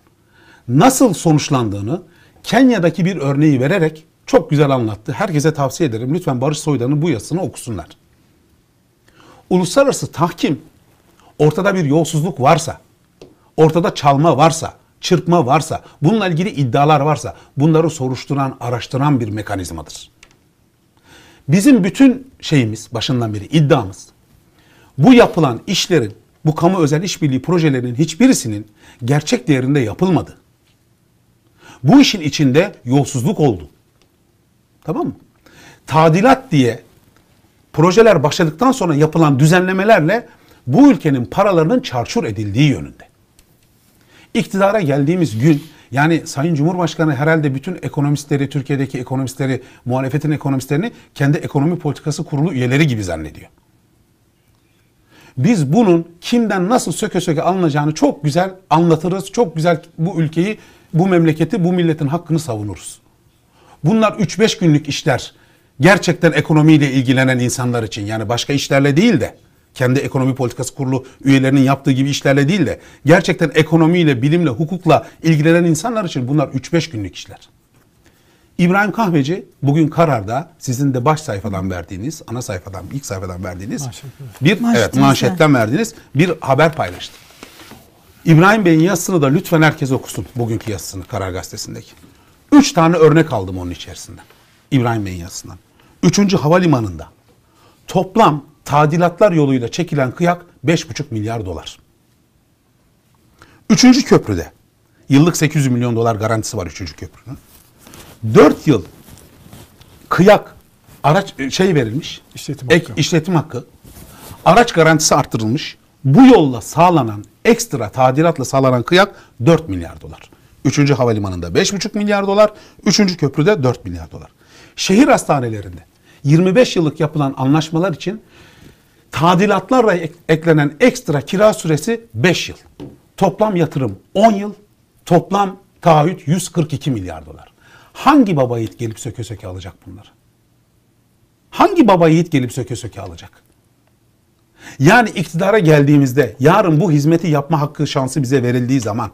nasıl sonuçlandığını Kenya'daki bir örneği vererek çok güzel anlattı. Herkese tavsiye ederim. Lütfen Barış Soydan'ın bu yazısını okusunlar. Uluslararası tahkim ortada bir yolsuzluk varsa, ortada çalma varsa, çırpma varsa, bununla ilgili iddialar varsa bunları soruşturan, araştıran bir mekanizmadır. Bizim bütün şeyimiz başından beri iddiamız bu yapılan işlerin, bu kamu özel işbirliği projelerinin hiçbirisinin gerçek değerinde yapılmadı. Bu işin içinde yolsuzluk oldu. Tamam mı? Tadilat diye projeler başladıktan sonra yapılan düzenlemelerle bu ülkenin paralarının çarçur edildiği yönünde. İktidara geldiğimiz gün yani Sayın Cumhurbaşkanı herhalde bütün ekonomistleri, Türkiye'deki ekonomistleri, muhalefetin ekonomistlerini kendi ekonomi politikası kurulu üyeleri gibi zannediyor. Biz bunun kimden nasıl söke söke alınacağını çok güzel anlatırız. Çok güzel bu ülkeyi, bu memleketi, bu milletin hakkını savunuruz. Bunlar 3-5 günlük işler. Gerçekten ekonomiyle ilgilenen insanlar için yani başka işlerle değil de kendi ekonomi politikası kurulu üyelerinin yaptığı gibi işlerle değil de gerçekten ekonomiyle, bilimle, hukukla ilgilenen insanlar için bunlar 3-5 günlük işler. İbrahim Kahveci bugün kararda sizin de baş sayfadan verdiğiniz, ana sayfadan, ilk sayfadan verdiğiniz bir evet manşetten verdiğiniz bir haber paylaştı. İbrahim Bey'in yazısını da lütfen herkes okusun. Bugünkü yazısını Karar Gazetesi'ndeki. Üç tane örnek aldım onun içerisinden. İbrahim Bey'in yazısından. Üçüncü havalimanında toplam tadilatlar yoluyla çekilen kıyak 5,5 milyar dolar. Üçüncü köprüde yıllık 800 milyon dolar garantisi var üçüncü köprünün. 4 yıl kıyak araç e, şey verilmiş. İşletim ek- hakkı. işletim hakkı. Araç garantisi arttırılmış. Bu yolla sağlanan ekstra tadilatla sağlanan kıyak 4 milyar dolar. Üçüncü havalimanında 5,5 milyar dolar. Üçüncü köprüde 4 milyar dolar. Şehir hastanelerinde 25 yıllık yapılan anlaşmalar için tadilatlarla ek- eklenen ekstra kira süresi 5 yıl. Toplam yatırım 10 yıl. Toplam taahhüt 142 milyar dolar. Hangi baba yiğit gelip söke söke alacak bunları? Hangi baba yiğit gelip söke söke alacak? Yani iktidara geldiğimizde yarın bu hizmeti yapma hakkı şansı bize verildiği zaman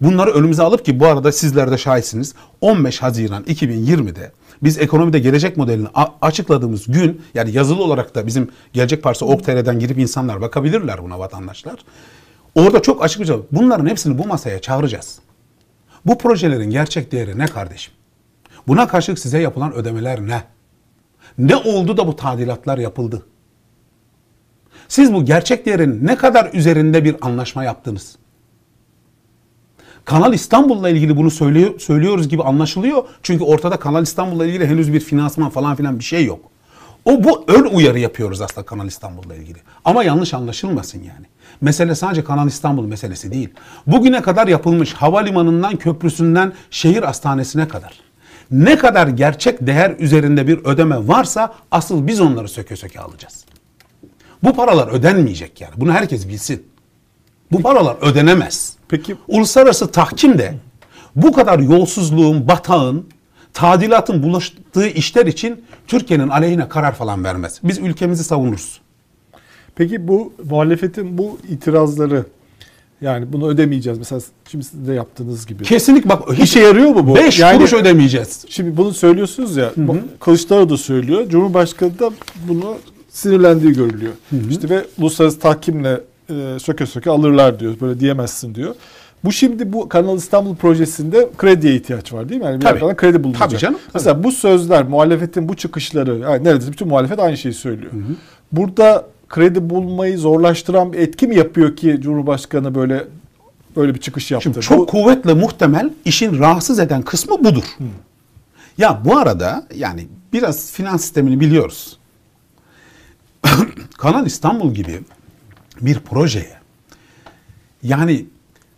bunları önümüze alıp ki bu arada sizler de şahitsiniz 15 Haziran 2020'de biz ekonomide gelecek modelini açıkladığımız gün yani yazılı olarak da bizim Gelecek Partisi Ok.tr'den girip insanlar bakabilirler buna vatandaşlar. Orada çok açıkça bunların hepsini bu masaya çağıracağız. Bu projelerin gerçek değeri ne kardeşim? Buna karşılık size yapılan ödemeler ne? Ne oldu da bu tadilatlar yapıldı? Siz bu gerçek değerin ne kadar üzerinde bir anlaşma yaptınız? Kanal İstanbul'la ilgili bunu söylüyor, söylüyoruz gibi anlaşılıyor. Çünkü ortada Kanal İstanbul'la ilgili henüz bir finansman falan filan bir şey yok. O bu ön uyarı yapıyoruz aslında Kanal İstanbul'la ilgili. Ama yanlış anlaşılmasın yani. Mesele sadece Kanal İstanbul meselesi değil. Bugüne kadar yapılmış havalimanından, köprüsünden, şehir hastanesine kadar. Ne kadar gerçek değer üzerinde bir ödeme varsa asıl biz onları söke söke alacağız. Bu paralar ödenmeyecek yani. Bunu herkes bilsin. Bu paralar ödenemez. Peki- uluslararası tahkim de bu kadar yolsuzluğun, batağın, tadilatın bulaştığı işler için Türkiye'nin aleyhine karar falan vermez. Biz ülkemizi savunuruz. Peki bu muhalefetin bu itirazları yani bunu ödemeyeceğiz. Mesela şimdi siz de yaptığınız gibi. Kesinlik bak hiç İşe yarıyor mu bu? 5 Yani- kuruş ödemeyeceğiz. Şimdi bunu söylüyorsunuz ya. bu- Kılıçdaroğlu da söylüyor. Cumhurbaşkanı da bunu sinirlendiği görülüyor. İşte ve uluslararası tahkimle e, söke söke alırlar diyor. Böyle diyemezsin diyor. Bu şimdi bu Kanal İstanbul projesinde krediye ihtiyaç var değil mi? Yani bir Tabii. kredi bulunacak. Tabii canım, tabii. Mesela bu sözler, muhalefetin bu çıkışları, yani neredeyse bütün muhalefet aynı şeyi söylüyor. Burada kredi bulmayı zorlaştıran bir etki mi yapıyor ki Cumhurbaşkanı böyle böyle bir çıkış yaptı? Şimdi çok Bu- kuvvetle muhtemel işin rahatsız eden kısmı budur. Ya bu arada yani biraz finans sistemini biliyoruz. Kanal İstanbul gibi bir projeye yani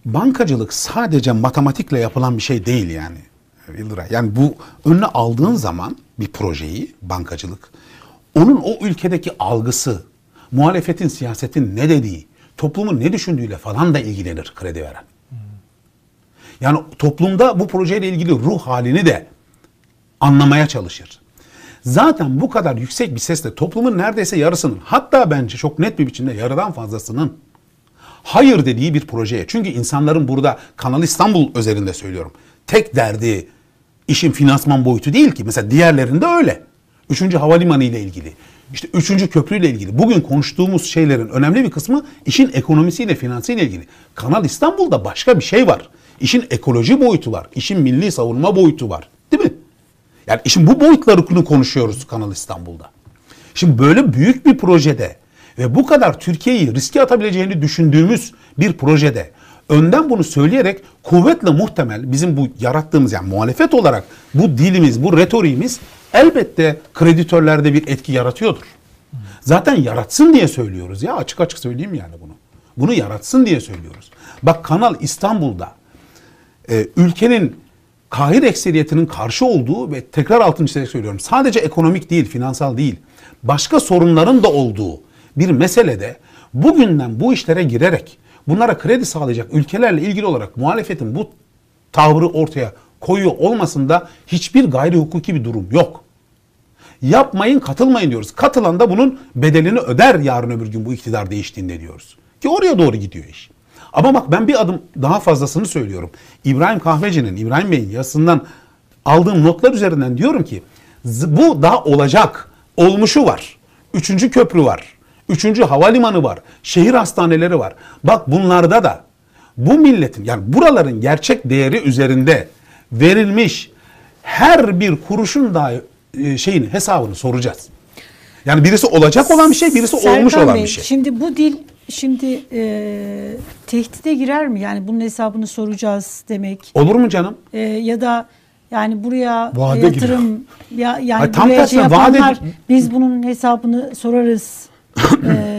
bankacılık sadece matematikle yapılan bir şey değil yani Yıldıray. Yani bu önüne aldığın zaman bir projeyi bankacılık onun o ülkedeki algısı, muhalefetin, siyasetin ne dediği, toplumun ne düşündüğüyle falan da ilgilenir kredi veren. Yani toplumda bu projeyle ilgili ruh halini de anlamaya çalışır. Zaten bu kadar yüksek bir sesle toplumun neredeyse yarısının hatta bence çok net bir biçimde yarıdan fazlasının hayır dediği bir projeye. Çünkü insanların burada Kanal İstanbul özelinde söylüyorum. Tek derdi işin finansman boyutu değil ki. Mesela diğerlerinde öyle. Üçüncü havalimanı ile ilgili. işte üçüncü köprü ile ilgili. Bugün konuştuğumuz şeylerin önemli bir kısmı işin ekonomisiyle, finansiyle ilgili. Kanal İstanbul'da başka bir şey var. İşin ekoloji boyutu var. İşin milli savunma boyutu var. Değil mi? Yani işin bu boyutlarını konuşuyoruz Kanal İstanbul'da. Şimdi böyle büyük bir projede ve bu kadar Türkiye'yi riske atabileceğini düşündüğümüz bir projede önden bunu söyleyerek kuvvetle muhtemel bizim bu yarattığımız yani muhalefet olarak bu dilimiz, bu retoriğimiz elbette kreditörlerde bir etki yaratıyordur. Zaten yaratsın diye söylüyoruz ya açık açık söyleyeyim yani bunu. Bunu yaratsın diye söylüyoruz. Bak Kanal İstanbul'da e, ülkenin kahir ekseriyetinin karşı olduğu ve tekrar altını çizerek söylüyorum sadece ekonomik değil, finansal değil, başka sorunların da olduğu bir meselede bugünden bu işlere girerek bunlara kredi sağlayacak ülkelerle ilgili olarak muhalefetin bu tavrı ortaya koyuyor olmasında hiçbir gayri hukuki bir durum yok. Yapmayın katılmayın diyoruz. Katılan da bunun bedelini öder yarın öbür gün bu iktidar değiştiğinde diyoruz. Ki oraya doğru gidiyor iş. Ama bak ben bir adım daha fazlasını söylüyorum. İbrahim Kahveci'nin, İbrahim Bey'in yazısından aldığım notlar üzerinden diyorum ki bu daha olacak. Olmuşu var. Üçüncü köprü var. Üçüncü havalimanı var. Şehir hastaneleri var. Bak bunlarda da bu milletin yani buraların gerçek değeri üzerinde verilmiş her bir kuruşun da e, şeyin hesabını soracağız. Yani birisi olacak olan bir şey, birisi Serkan olmuş olan Bey, bir şey. Şimdi bu dil şimdi e, tehdide girer mi? Yani bunun hesabını soracağız demek. Olur mu canım? E, ya da yani buraya Vade yatırım ya yani Hayır, tam buraya şey tersine vade- yapanlar biz bunun hesabını sorarız. e,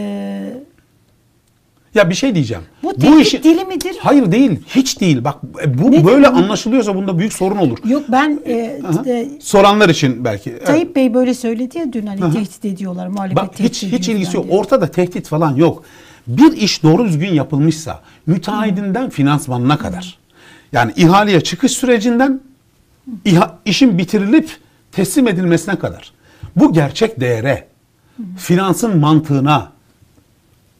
Ya bir şey diyeceğim. bu tehdit dili midir? Hayır değil, hiç değil. Bak e, bu Nedir böyle bu? anlaşılıyorsa bunda büyük sorun olur. Yok ben e, Aha. e, Soranlar için belki. Evet. Tayyip Bey böyle söyledi ya dün hani Aha. tehdit ediyorlar muhalefet Bak tehdit hiç hiç ilgisi yok. diye. Ortada tehdit falan yok. Bir iş doğru düzgün yapılmışsa müteahhidinden finansmanına kadar. Yani ihaleye çıkış sürecinden iha- işin bitirilip teslim edilmesine kadar. Bu gerçek değere, finansın mantığına,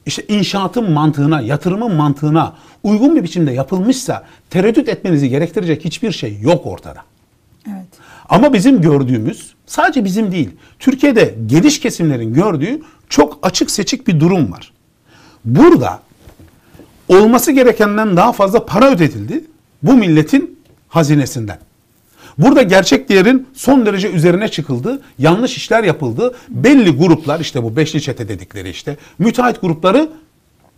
işte inşaatın mantığına, yatırımın mantığına uygun bir biçimde yapılmışsa tereddüt etmenizi gerektirecek hiçbir şey yok ortada. Evet. Ama bizim gördüğümüz sadece bizim değil. Türkiye'de geniş kesimlerin gördüğü çok açık seçik bir durum var. Burada olması gerekenden daha fazla para ödetildi bu milletin hazinesinden. Burada gerçek değerin son derece üzerine çıkıldı. Yanlış işler yapıldı. Belli gruplar işte bu beşli çete dedikleri işte müteahhit grupları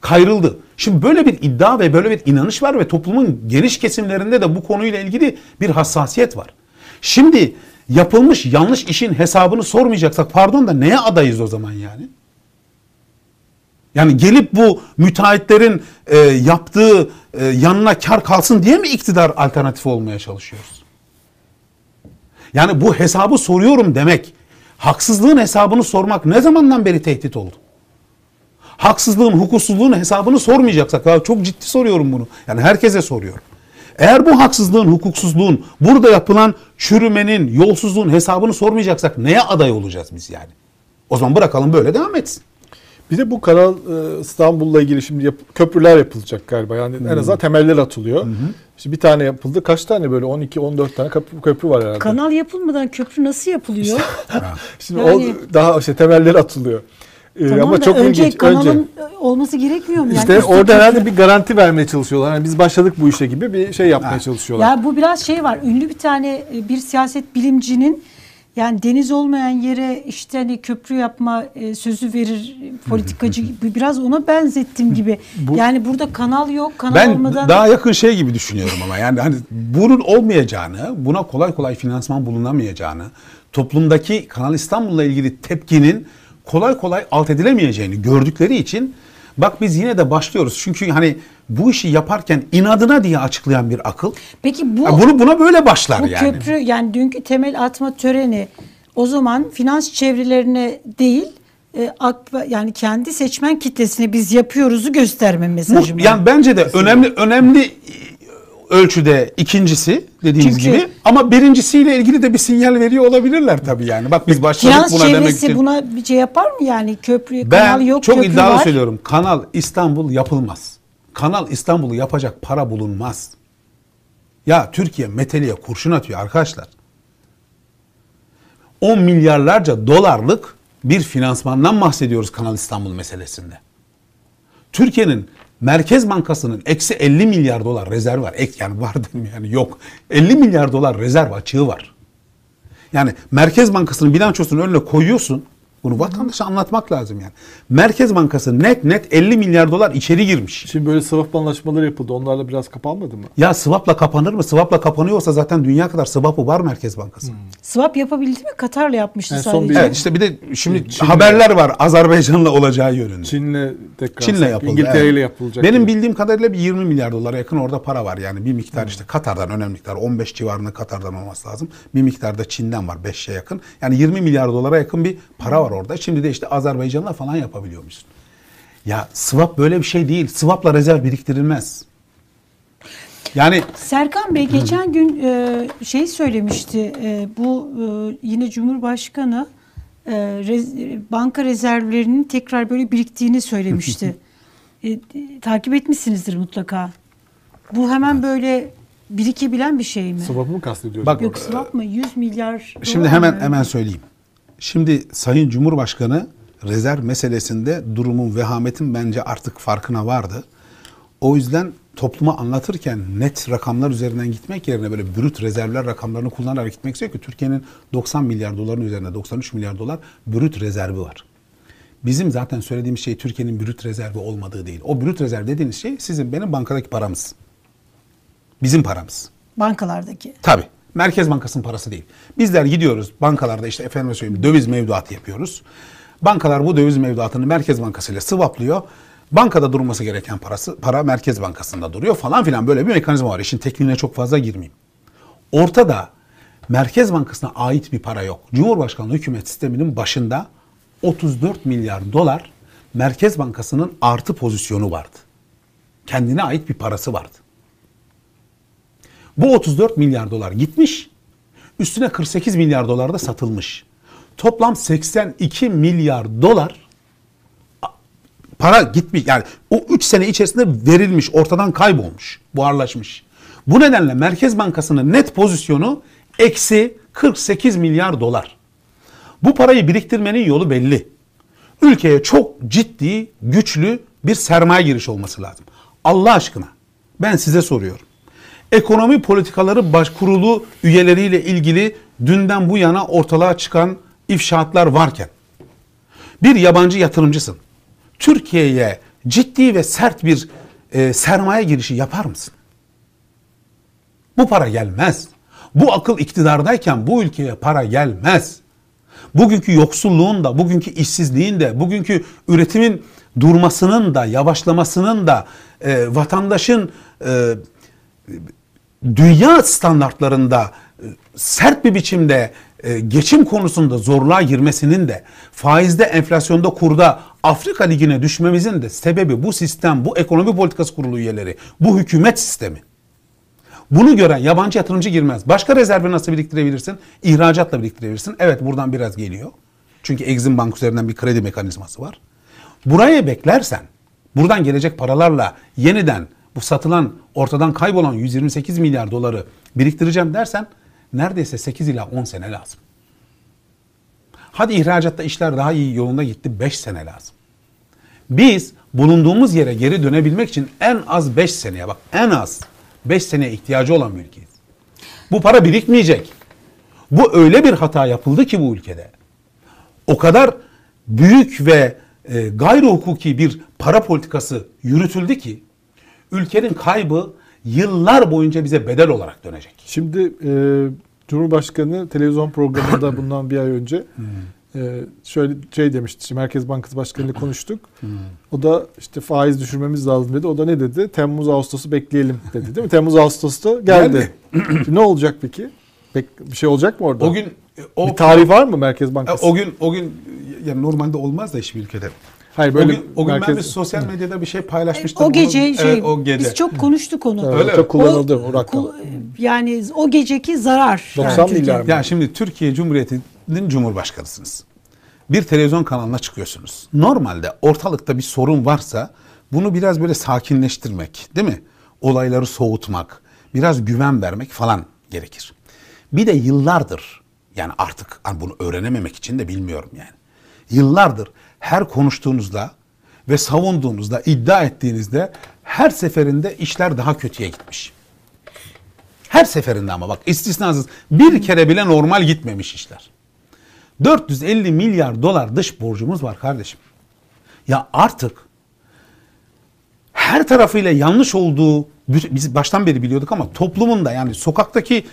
kayrıldı. Şimdi böyle bir iddia ve böyle bir inanış var ve toplumun geniş kesimlerinde de bu konuyla ilgili bir hassasiyet var. Şimdi yapılmış yanlış işin hesabını sormayacaksak pardon da neye adayız o zaman yani? Yani gelip bu müteahhitlerin e, yaptığı e, yanına kar kalsın diye mi iktidar alternatifi olmaya çalışıyoruz? Yani bu hesabı soruyorum demek, haksızlığın hesabını sormak ne zamandan beri tehdit oldu? Haksızlığın, hukuksuzluğun hesabını sormayacaksak, ya çok ciddi soruyorum bunu. Yani herkese soruyorum. Eğer bu haksızlığın, hukuksuzluğun, burada yapılan çürümenin, yolsuzluğun hesabını sormayacaksak neye aday olacağız biz yani? O zaman bırakalım böyle devam etsin. Bir de bu Kanal e, İstanbul'la ilgili şimdi yap- köprüler yapılacak galiba. Yani en azından temeller atılıyor. İşte bir tane yapıldı. Kaç tane böyle 12 14 tane köprü, köprü var herhalde. Kanal yapılmadan köprü nasıl yapılıyor? Şimdi Yani- o daha işte temelleri atılıyor. Ee, tamam ama da çok önce ilginç. kanalın Önce olması gerekmiyor mu? Yani işte orada köprü- herhalde bir garanti vermeye çalışıyorlar. Yani biz başladık bu işe gibi bir şey yapmaya Ha. çalışıyorlar. Ya bu biraz şey var. Ünlü bir tane e, bir siyaset bilimcinin yani deniz olmayan yere işte hani köprü yapma e, sözü verir politikacı gibi biraz ona benzettim gibi. Bu- yani burada kanal yok. Kanal Ben olmadan daha yakın şey gibi düşünüyorum ama yani hani bunun olmayacağını, buna kolay kolay finansman bulunamayacağını, toplumdaki Kanal İstanbul'la ilgili tepkinin kolay kolay alt edilemeyeceğini gördükleri için Bak biz yine de başlıyoruz. Çünkü hani bu işi yaparken inadına diye açıklayan bir akıl. Peki bu Ya bunu buna böyle başlar bu yani. köprü yani dünkü temel atma töreni o zaman finans çevrelerine değil e, ak- yani kendi seçmen kitlesine biz yapıyoruzu gösterme mesajı Bu, yani bence de önemli önemli ölçüde ikincisi dediğiniz Çünkü- gibi ama birincisiyle ilgili de bir sinyal veriyor olabilirler tabii yani. Bak biz başladık finans buna demek için. buna bir şey yapar mı yani köprü Ben kanal yok çok köprü iddialı var. söylüyorum. Kanal İstanbul yapılmaz. Kanal İstanbul'u yapacak para bulunmaz. Ya Türkiye meteliğe kurşun atıyor arkadaşlar. 10 milyarlarca dolarlık bir finansmandan bahsediyoruz Kanal İstanbul meselesinde. Türkiye'nin Merkez Bankası'nın eksi 50 milyar dolar rezerv var. Ek, yani var dedim yani yok. 50 milyar dolar rezerv açığı var. Yani Merkez Bankası'nın bilançosunun önüne koyuyorsun. Bunu vatandaşa anlatmak lazım yani. Merkez Bankası net net 50 milyar dolar içeri girmiş. Şimdi böyle swap anlaşmaları yapıldı. Onlarla biraz kapanmadı mı? Ya swap'la kapanır mı? Swap'la kapanıyorsa zaten dünya kadar swap'ı var Merkez Bankası. Swap yapabildi mi? Katar'la yapmıştı son sadece. bir- Evet işte bir de şimdi Çin'le- haberler var Azerbaycan'la olacağı yönünde. Çin'le tekrar Çin'le yapıldı. İngiltere ile evet. yapılacak. Benim gibi. bildiğim kadarıyla bir 20 milyar dolara yakın orada para var. Yani bir miktar işte Katar'dan önemli miktar 15 civarında Katar'dan olması lazım. Bir miktar da Çin'den var 5'e yakın. Yani 20 milyar dolara yakın bir para var orada. Şimdi de işte Azerbaycan'la falan yapabiliyormuşsun. Ya swap böyle bir şey değil. Swap'la rezerv biriktirilmez. Yani Serkan Bey geçen gün e, şey söylemişti. e, bu e, yine Cumhurbaşkanı e, rez- banka rezervlerinin tekrar böyle biriktiğini söylemişti. E, takip etmişsinizdir mutlaka. Bu hemen böyle birikebilen bir şey mi? Swap'ı mı kastediyorsun? Bak- Yok swap mı? 100 milyar Şimdi hemen mı? hemen söyleyeyim. Şimdi Sayın Cumhurbaşkanı rezerv meselesinde durumun vehametin bence artık farkına vardı. O yüzden topluma anlatırken net rakamlar üzerinden gitmek yerine böyle brüt rezervler rakamlarını kullanarak gitmek istiyor ki Türkiye'nin 90 milyar doların üzerinde 93 milyar dolar brüt rezervi var. Bizim zaten söylediğimiz şey Türkiye'nin brüt rezervi olmadığı değil. O brüt rezerv dediğiniz şey sizin benim bankadaki paramız. Bizim paramız. Bankalardaki. Tabii. Merkez Bankası'nın parası değil. Bizler gidiyoruz bankalarda işte efendim söyleyeyim döviz mevduatı yapıyoruz. Bankalar bu döviz mevduatını Merkez Bankası ile sıvaplıyor. Bankada durması gereken parası para Merkez Bankası'nda duruyor falan filan böyle bir mekanizma var. İşin tekniğine çok fazla girmeyeyim. Ortada Merkez Bankası'na ait bir para yok. Cumhurbaşkanlığı hükümet sisteminin başında 34 milyar dolar Merkez Bankası'nın artı pozisyonu vardı. Kendine ait bir parası vardı. Bu 34 milyar dolar gitmiş. Üstüne 48 milyar dolar da satılmış. Toplam 82 milyar dolar para gitmiş. Yani o 3 sene içerisinde verilmiş, ortadan kaybolmuş, buharlaşmış. Bu nedenle Merkez Bankası'nın net pozisyonu eksi 48 milyar dolar. Bu parayı biriktirmenin yolu belli. Ülkeye çok ciddi, güçlü bir sermaye giriş olması lazım. Allah aşkına ben size soruyorum. Ekonomi politikaları baş kurulu üyeleriyle ilgili dünden bu yana ortalığa çıkan ifşaatlar varken bir yabancı yatırımcısın. Türkiye'ye ciddi ve sert bir e, sermaye girişi yapar mısın? Bu para gelmez. Bu akıl iktidardayken bu ülkeye para gelmez. Bugünkü yoksulluğun da, bugünkü işsizliğin de, bugünkü üretimin durmasının da, yavaşlamasının da e, vatandaşın e, dünya standartlarında e, sert bir biçimde e, geçim konusunda zorluğa girmesinin de faizde, enflasyonda, kurda Afrika Ligi'ne düşmemizin de sebebi bu sistem, bu ekonomi politikası kurulu üyeleri, bu hükümet sistemi. Bunu gören yabancı yatırımcı girmez. Başka rezervi nasıl biriktirebilirsin? İhracatla biriktirebilirsin. Evet buradan biraz geliyor. Çünkü Exim Bank üzerinden bir kredi mekanizması var. Buraya beklersen, buradan gelecek paralarla yeniden bu satılan, ortadan kaybolan 128 milyar doları biriktireceğim dersen neredeyse 8 ila 10 sene lazım. Hadi ihracatta işler daha iyi yolunda gitti 5 sene lazım. Biz bulunduğumuz yere geri dönebilmek için en az 5 seneye bak en az 5 seneye ihtiyacı olan bir ülkeyiz. Bu para birikmeyecek. Bu öyle bir hata yapıldı ki bu ülkede. O kadar büyük ve e, gayri hukuki bir para politikası yürütüldü ki ülkenin kaybı yıllar boyunca bize bedel olarak dönecek. Şimdi e, Cumhurbaşkanı televizyon programında bundan bir ay önce Ee, şöyle şey demişti. Merkez Bankası Başkanı ile konuştuk. O da işte faiz düşürmemiz lazım dedi. O da ne dedi? Temmuz Ağustos'u bekleyelim dedi değil mi? Temmuz Ağustos'ta geldi. Şimdi ne olacak peki? Bir şey olacak mı orada? O gün e, o bir tarih var mı Merkez E, Bankası? O gün o gün yani normalde olmaz da hiçbir ülkede. Hayır o böyle gün, o gün ben merkez- bir sosyal medyada bir şey paylaşmıştım. O gece Bunu- şey evet, o gece. biz çok konuştuk onu. Evet, Öyle çok kullanıldı o, rakam. ku- yani o geceki zarar. 90 yani milyar mı? Ya şimdi Türkiye Cumhuriyeti'nin cumhurbaşkanısınız. Bir televizyon kanalına çıkıyorsunuz. Normalde ortalıkta bir sorun varsa bunu biraz böyle sakinleştirmek, değil mi? Olayları soğutmak, biraz güven vermek falan gerekir. Bir de yıllardır yani artık hani bunu öğrenememek için de bilmiyorum yani. Yıllardır her konuştuğunuzda ve savunduğunuzda, iddia ettiğinizde her seferinde işler daha kötüye gitmiş. Her seferinde ama bak istisnasız bir kere bile normal gitmemiş işler. 450 milyar dolar dış borcumuz var kardeşim. Ya artık her tarafıyla yanlış olduğu biz baştan beri biliyorduk ama toplumun da yani sokaktaki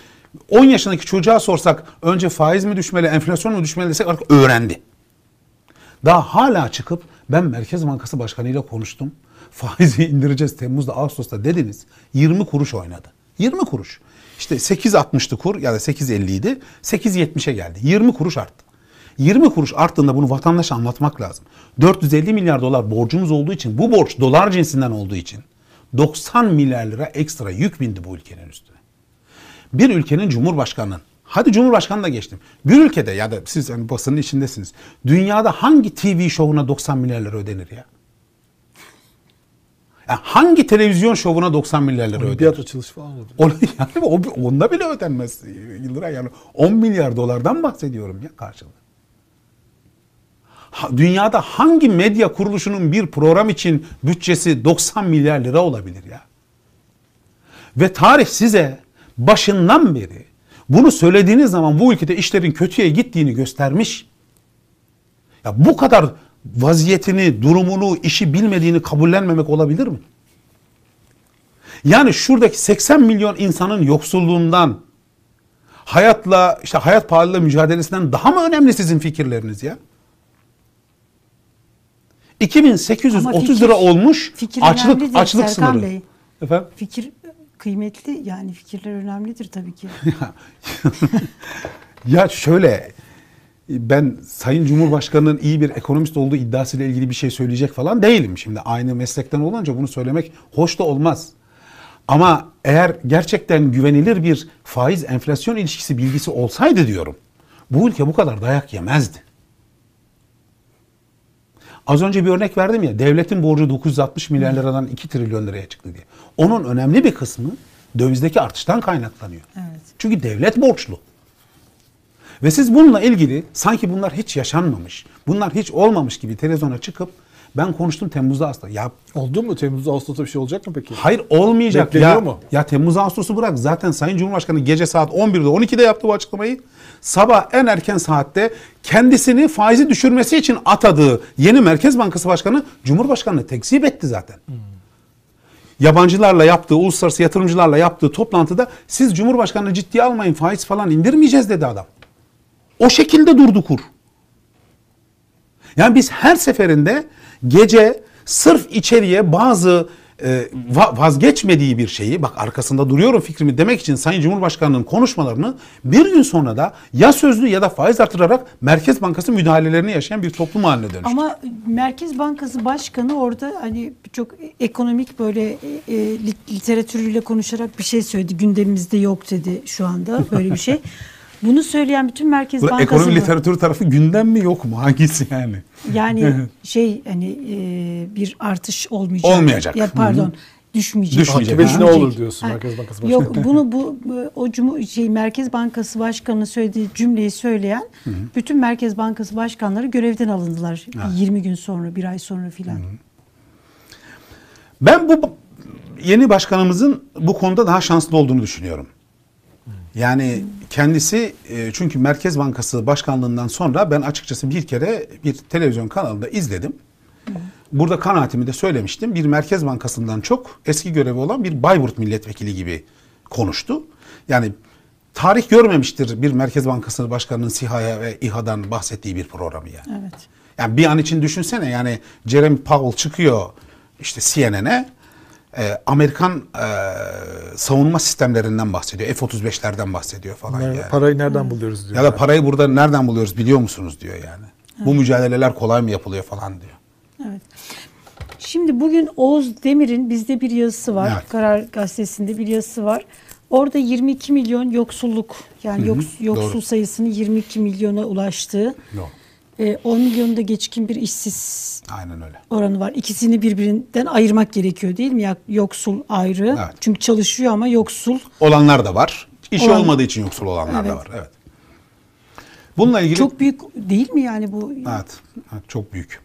10 yaşındaki çocuğa sorsak önce faiz mi düşmeli, enflasyon mu düşmeli desek artık öğrendi. Daha hala çıkıp ben Merkez Bankası Başkanı ile konuştum. Faizi indireceğiz Temmuz'da Ağustos'ta dediniz. 20 kuruş oynadı. 20 kuruş. İşte 8.60'tı kur ya da 8.50 idi. 8.70'e geldi. 20 kuruş arttı. 20 kuruş arttığında bunu vatandaşa anlatmak lazım. 450 milyar dolar borcumuz olduğu için bu borç dolar cinsinden olduğu için 90 milyar lira ekstra yük bindi bu ülkenin üstüne. Bir ülkenin cumhurbaşkanının Hadi Cumhurbaşkanı da geçtim. Bir ülkede ya da siz hani basının içindesiniz. Dünyada hangi TV şovuna 90 milyar lira ödenir ya? ya hangi televizyon şovuna 90 milyar lira ödenir? Olimpiyat açılışı falan oldu. Ona, yani o, onda bile ödenmez Yıldıray yani 10 milyar dolardan bahsediyorum ya karşılığı. Ha, dünyada hangi medya kuruluşunun bir program için bütçesi 90 milyar lira olabilir ya? Ve tarih size başından beri bunu söylediğiniz zaman bu ülkede işlerin kötüye gittiğini göstermiş. Ya bu kadar vaziyetini, durumunu, işi bilmediğini kabullenmemek olabilir mi? Yani şuradaki 80 milyon insanın yoksulluğundan, hayatla, işte hayat pahalılığı mücadelesinden daha mı önemli sizin fikirleriniz ya? 2830 Ama fikir- lira olmuş fikir açlık açlık Serkan sınırı. Bey. Efendim? Fikir kıymetli yani fikirler önemlidir tabii ki. ya şöyle ben Sayın Cumhurbaşkanı'nın iyi bir ekonomist olduğu iddiasıyla ilgili bir şey söyleyecek falan değilim. Şimdi aynı meslekten olunca bunu söylemek hoş da olmaz. Ama eğer gerçekten güvenilir bir faiz enflasyon ilişkisi bilgisi olsaydı diyorum. Bu ülke bu kadar dayak yemezdi. Az önce bir örnek verdim ya devletin borcu 960 milyar liradan 2 trilyon liraya çıktı diye. Onun önemli bir kısmı dövizdeki artıştan kaynaklanıyor. Evet. Çünkü devlet borçlu. Ve siz bununla ilgili sanki bunlar hiç yaşanmamış, bunlar hiç olmamış gibi televizyona çıkıp ben konuştum Temmuz'da aslında. Ya Oldu mu? Temmuz'da Ağustos'ta bir şey olacak mı peki? hayır olmayacak. Bekleniyor ya, mu? Ya Temmuz Ağustos'u bırak. Zaten Sayın Cumhurbaşkanı gece saat 11'de 12'de yaptı bu açıklamayı. Sabah en erken saatte kendisini faizi düşürmesi için atadığı yeni Merkez Bankası Başkanı Cumhurbaşkanı'nı tekzip etti zaten. Yabancılarla yaptığı, uluslararası yatırımcılarla yaptığı toplantıda siz Cumhurbaşkanı'nı ciddiye almayın faiz falan indirmeyeceğiz dedi adam. O şekilde durdu kur. Yani biz her seferinde gece sırf içeriye bazı vazgeçmediği bir şeyi bak arkasında duruyorum fikrimi demek için Sayın Cumhurbaşkanı'nın konuşmalarını bir gün sonra da ya sözlü ya da faiz artırarak Merkez Bankası müdahalelerini yaşayan bir toplum haline dönüştü. Ama Merkez Bankası Başkanı orada hani çok ekonomik böyle e, lit- literatürüyle konuşarak bir şey söyledi. Gündemimizde yok dedi şu anda böyle bir şey. Bunu söyleyen bütün Merkez Bu Bankası ekonomi literatürü tarafı gündem mi yok mu? Hangisi yani? yani şey hani e, bir artış olmayacak. Olmayacak. Ya pardon. Düşmeyecek. Düşmeyecek. Akıbeti ne olur diyorsun Ha, Merkez Bankası Başkanı. Yok bunu bu, o Cumhur şey Merkez Bankası Başkanı söylediği cümleyi söyleyen bütün Merkez Bankası başkanları görevden alındılar. 20 gün sonra, bir ay sonra filan. Ben bu yeni başkanımızın bu konuda daha şanslı olduğunu düşünüyorum. Yani kendisi e, çünkü Merkez Bankası başkanlığından sonra ben açıkçası bir kere bir televizyon kanalında izledim. Burada kanaatimi de söylemiştim. Bir Merkez Bankası'ndan çok eski görevi olan bir Bayburt milletvekili gibi konuştu. Yani tarih görmemiştir bir Merkez Bankası Başkanı'nın SİHA'ya ve İHA'dan bahsettiği bir programı yani. Evet. Yani bir an için düşünsene yani Jeremy Powell çıkıyor işte CNN'e e, Amerikan e, savunma sistemlerinden bahsediyor. F-35'lerden bahsediyor falan Yani yani. Parayı nereden buluyoruz diyor. Ya da parayı burada nereden buluyoruz biliyor musunuz diyor yani. Bu mücadeleler kolay mı yapılıyor falan diyor. Evet. Şimdi bugün Oğuz Demir'in bizde bir yazısı var. Evet. Karar Gazetesi'nde bir yazısı var. Orada 22 milyon yoksulluk yani yoks- yoksul doğru. sayısının 22 milyona ulaştığı, Yok. E, 10 milyonda geçkin bir işsiz Aynen öyle. oranı var. İkisini birbirinden ayırmak gerekiyor değil mi? Yoksul ayrı. Evet. Çünkü çalışıyor ama yoksul. Olanlar da var. İşi Olan- olmadığı için yoksul olanlar da Evet. var. Evet. Bununla ilgili Çok büyük değil mi yani bu? Evet, evet çok büyük.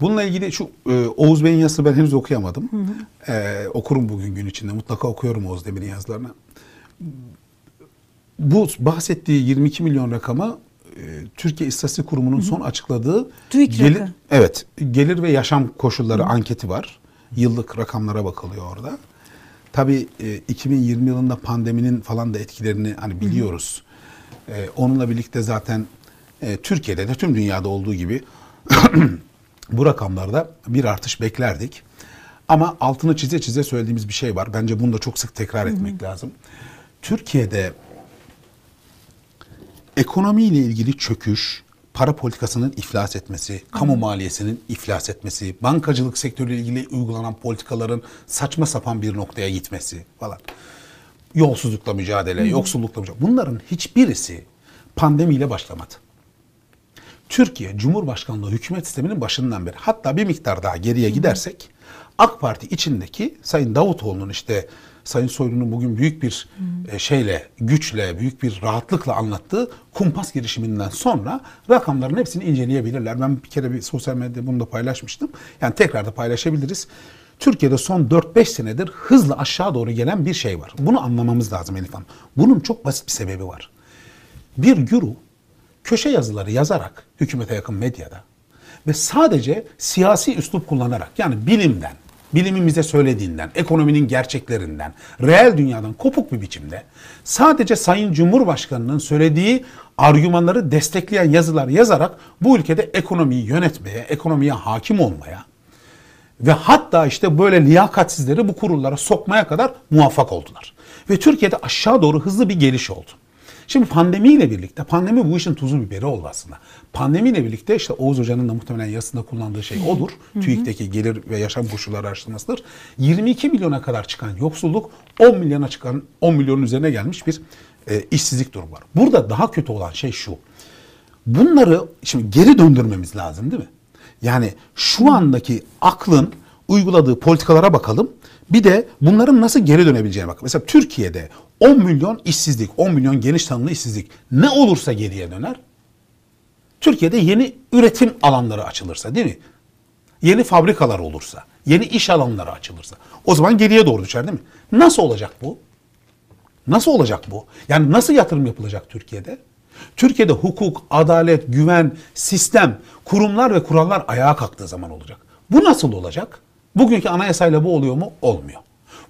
Bununla ilgili şu e, Oğuz Bey'in yazısını ben henüz okuyamadım. E, okurum bugün gün içinde. Mutlaka okuyorum Oğuz Demir'in yazılarını. Bu bahsettiği 22 milyon rakamı Türkiye İstatistik Kurumu'nun son açıkladığı TÜİK gelir, rakamı. evet gelir ve yaşam koşulları anketi var. Yıllık rakamlara bakılıyor orada. Tabii e, 2020 yılında pandeminin falan da etkilerini hani biliyoruz. E, onunla birlikte zaten e, Türkiye'de de tüm dünyada olduğu gibi bu rakamlarda bir artış beklerdik. Ama altını çize çize söylediğimiz bir şey var. Bence bunu da çok sık tekrar etmek lazım. Türkiye'de ekonomiyle ilgili çöküş, para politikasının iflas etmesi, kamu maliyesinin iflas etmesi, bankacılık sektörüyle ilgili uygulanan politikaların saçma sapan bir noktaya gitmesi falan. Yolsuzlukla mücadele, yoksullukla mücadele. Bunların hiçbirisi pandemiyle başlamadı. Türkiye Cumhurbaşkanlığı hükümet sisteminin başından beri hatta bir miktar daha geriye gidersek AK Parti içindeki Sayın Davutoğlu'nun işte Sayın Soylu'nun bugün büyük bir e, şeyle, güçle, büyük bir rahatlıkla anlattığı kumpas girişiminden sonra rakamların hepsini inceleyebilirler. Ben bir kere bir sosyal medyada bunu da paylaşmıştım. Yani tekrar da paylaşabiliriz. Türkiye'de son 4-5 senedir hızla aşağı doğru gelen bir şey var. Bunu anlamamız lazım Elif Hanım. Bunun çok basit bir sebebi var. Bir güruh köşe yazıları yazarak hükümete yakın medyada ve sadece siyasi üslup kullanarak yani bilimden, bilimin bize söylediğinden, ekonominin gerçeklerinden, reel dünyadan kopuk bir biçimde sadece Sayın Cumhurbaşkanı'nın söylediği argümanları destekleyen yazılar yazarak bu ülkede ekonomiyi yönetmeye, ekonomiye hakim olmaya ve hatta işte böyle liyakatsizleri bu kurullara sokmaya kadar muvaffak oldular. Ve Türkiye'de aşağı doğru hızlı bir geliş oldu. Şimdi pandemiyle birlikte, pandemi bu işin tuzu biberi oldu aslında. Pandemiyle birlikte işte Oğuz Hoca'nın da muhtemelen yazısında kullandığı şey odur. TÜİK'teki gelir ve yaşam koşulları araştırmasıdır. 22 milyona kadar çıkan yoksulluk 10 milyona çıkan 10 milyonun üzerine gelmiş bir e, işsizlik durumu var. Burada daha kötü olan şey şu. Bunları şimdi geri döndürmemiz lazım değil mi? Yani şu andaki aklın uyguladığı politikalara bakalım. Bir de bunların nasıl geri dönebileceğine bak. Mesela Türkiye'de 10 milyon işsizlik, 10 milyon geniş tanımlı işsizlik ne olursa geriye döner. Türkiye'de yeni üretim alanları açılırsa değil mi? Yeni fabrikalar olursa, yeni iş alanları açılırsa o zaman geriye doğru düşer değil mi? Nasıl olacak bu? Nasıl olacak bu? Yani nasıl yatırım yapılacak Türkiye'de? Türkiye'de hukuk, adalet, güven, sistem, kurumlar ve kurallar ayağa kalktığı zaman olacak. Bu nasıl olacak? Bugünkü anayasayla bu oluyor mu? Olmuyor.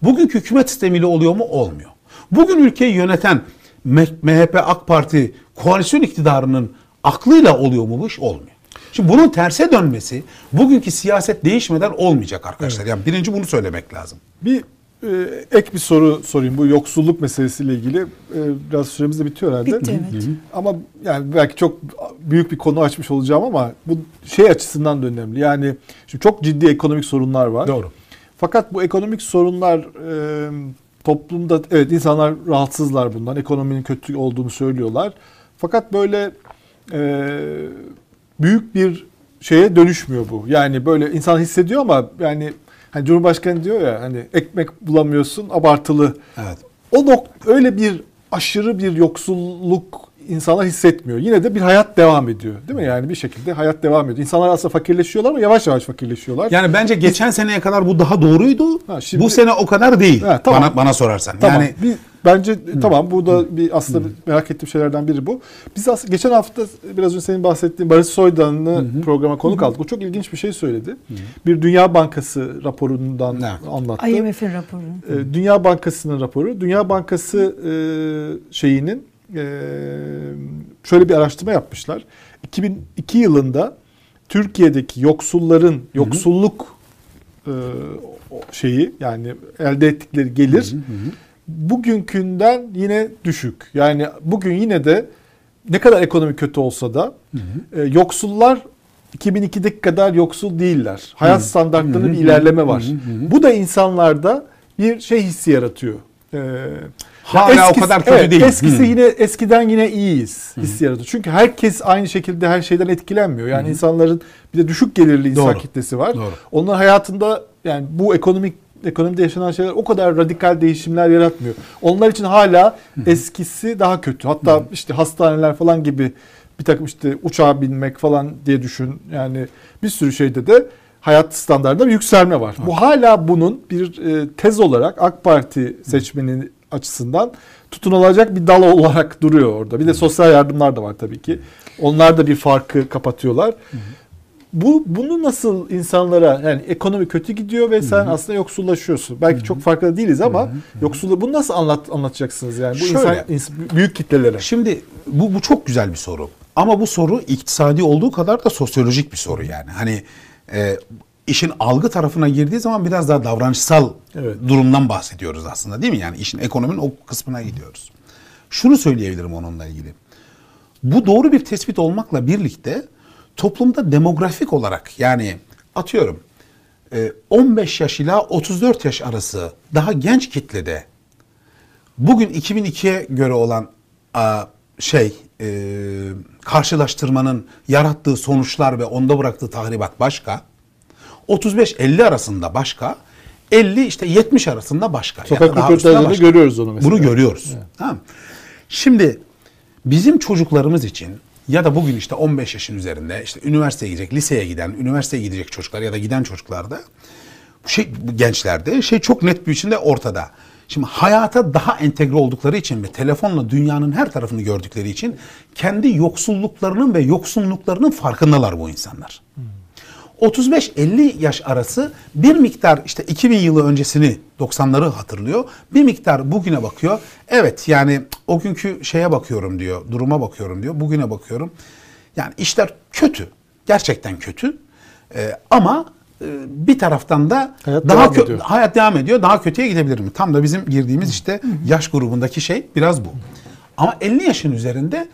Bugünkü hükümet sistemiyle oluyor mu? Olmuyor. Bugün ülkeyi yöneten MHP, AK Parti koalisyon iktidarının aklıyla oluyor mu bu iş? Olmuyor. Şimdi bunun terse dönmesi bugünkü siyaset değişmeden olmayacak arkadaşlar. Yani birinci bunu söylemek lazım. Bir e, ek bir soru sorayım bu yoksulluk meselesiyle ilgili. E, biraz süremiz de bitiyor herhalde. Bitti, evet. Ama yani belki çok büyük bir konu açmış olacağım ama bu şey açısından da önemli. Yani şimdi çok ciddi ekonomik sorunlar var. Doğru. Fakat bu ekonomik sorunlar e, toplumda evet insanlar rahatsızlar bundan. Ekonominin kötü olduğunu söylüyorlar. Fakat böyle e, büyük bir şeye dönüşmüyor bu. Yani böyle insan hissediyor ama yani hani Cumhurbaşkanı diyor ya hani ekmek bulamıyorsun abartılı. Evet. O nok öyle bir aşırı bir yoksulluk insanlar hissetmiyor. Yine de bir hayat devam ediyor. Değil mi? Yani bir şekilde hayat devam ediyor. İnsanlar aslında fakirleşiyorlar ama yavaş yavaş fakirleşiyorlar. Yani bence geçen seneye kadar bu daha doğruydu. Ha, şimdi- bu sene o kadar değil. Ha, tamam. Bana bana sorarsan. Tamam. Yani bir, bence tamam bu da bir aslında bir merak ettiğim şeylerden biri bu. Biz aslında geçen hafta biraz önce senin bahsettiğin Barış Soydan'ı programa konuk aldık. O çok ilginç bir şey söyledi. Bir Dünya Bankası raporundan Evet. anlattı. IMF'in raporu. Ee, Dünya Bankası'nın raporu. Dünya Bankası e, şeyinin e, şöyle bir araştırma yapmışlar. 2002 yılında Türkiye'deki yoksulların yoksulluk e, şeyi yani elde ettikleri gelir bugünkünden yine düşük. Yani bugün yine de ne kadar ekonomi kötü olsa da e, yoksullar 2002'deki kadar yoksul değiller. Hayat standartlarında bir ilerleme var. Bu da insanlarda bir şey hissi yaratıyor. Ee, Hala ya o kadar kötü değil. Eskisi Hı. yine eskiden yine iyiyiz hissi yaratıyor. Çünkü herkes aynı şekilde her şeyden etkilenmiyor. Yani insanların bir de düşük gelirli insan Doğru. kitlesi var. Doğru. Onların hayatında yani bu ekonomik ekonomide yaşanan şeyler o kadar radikal değişimler yaratmıyor. Onlar için hala eskisi daha kötü. Hatta işte hastaneler falan gibi bir takım işte uçağa binmek falan diye düşün. Yani bir sürü şeyde de hayat standartında bir yükselme var. Bu hala bunun bir e, tez olarak AK Parti seçmeni açısından tutunulacak bir dal olarak duruyor orada. Bir de sosyal yardımlar da var tabii ki. Onlar da bir farkı kapatıyorlar. Bu bunu nasıl insanlara yani ekonomi kötü gidiyor ve sen aslında yoksullaşıyorsun. Belki çok farkında değiliz ama yoksulluğu bunu nasıl anlat anlatacaksınız yani bu insan, Şöyle. ins- büyük kitlelere. Şimdi bu, bu çok güzel bir soru. Ama bu soru iktisadi olduğu kadar da sosyolojik bir soru yani. Hani e, işin algı tarafına girdiği zaman biraz daha davranışsal Evet. durumdan bahsediyoruz aslında değil mi? Yani işin ekonominin o kısmına gidiyoruz. Şunu söyleyebilirim onunla ilgili. Bu doğru bir tespit olmakla birlikte toplumda demografik olarak yani atıyorum e, 15 yaş ila 34 yaş arası daha genç kitlede bugün 2002'ye göre olan şey e, karşılaştırmanın yarattığı sonuçlar ve onda bıraktığı tahribat başka. 35-50 arasında başka. 50 işte 70 arasında başka. Sokak başka. görüyoruz onu mesela. Bunu görüyoruz. Tamam. Şimdi bizim çocuklarımız için ya da bugün işte 15 yaşın üzerinde işte üniversiteye gidecek, liseye giden, üniversiteye gidecek çocuklar ya da giden çocuklarda bu şey gençlerde şey çok net bir biçimde ortada. Şimdi hayata daha entegre oldukları için ve telefonla dünyanın her tarafını gördükleri için kendi yoksulluklarının ve yoksunluklarının farkındalar bu insanlar. 35-50 yaş arası bir miktar işte 2000 yılı öncesini 90'ları hatırlıyor. Bir miktar bugüne bakıyor. Evet yani o günkü şeye bakıyorum diyor. Duruma bakıyorum diyor. Bugüne bakıyorum. Yani işler kötü. Gerçekten kötü. Ee, ama e, bir taraftan da Hayat daha devam kö- ediyor. hayat devam ediyor. Daha kötüye gidebilir mi? Tam da bizim girdiğimiz işte yaş grubundaki şey biraz bu. Ama 50 yaşın üzerinde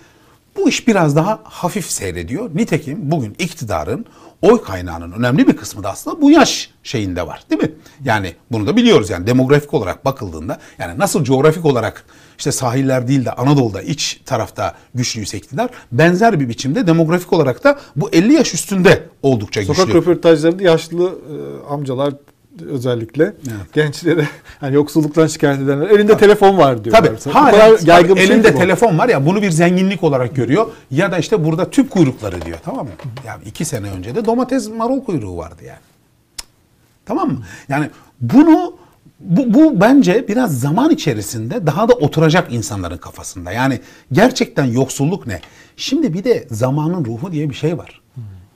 bu iş biraz daha hafif seyrediyor. Nitekim bugün iktidarın oy kaynağının önemli bir kısmı da aslında bu yaş şeyinde var değil mi? Yani bunu da biliyoruz yani demografik olarak bakıldığında yani nasıl coğrafik olarak işte sahiller değil de Anadolu'da iç tarafta güçlüyse iktidar benzer bir biçimde demografik olarak da bu 50 yaş üstünde oldukça Sokak güçlü. röportajlarında yaşlı e, amcalar özellikle gençlere hani yoksulluktan şikayet edenler elinde telefon var diyorlar. Tabii. Mesela. Hala kadar yaygın şey elinde bu. telefon var ya bunu bir zenginlik olarak görüyor. Ya da işte burada tüp kuyrukları diyor tamam mı? Yani iki sene önce de domates marul kuyruğu vardı yani. Tamam mı? Yani bunu bu, bu bence biraz zaman içerisinde daha da oturacak insanların kafasında. Yani gerçekten yoksulluk ne? Şimdi bir de zamanın ruhu diye bir şey var.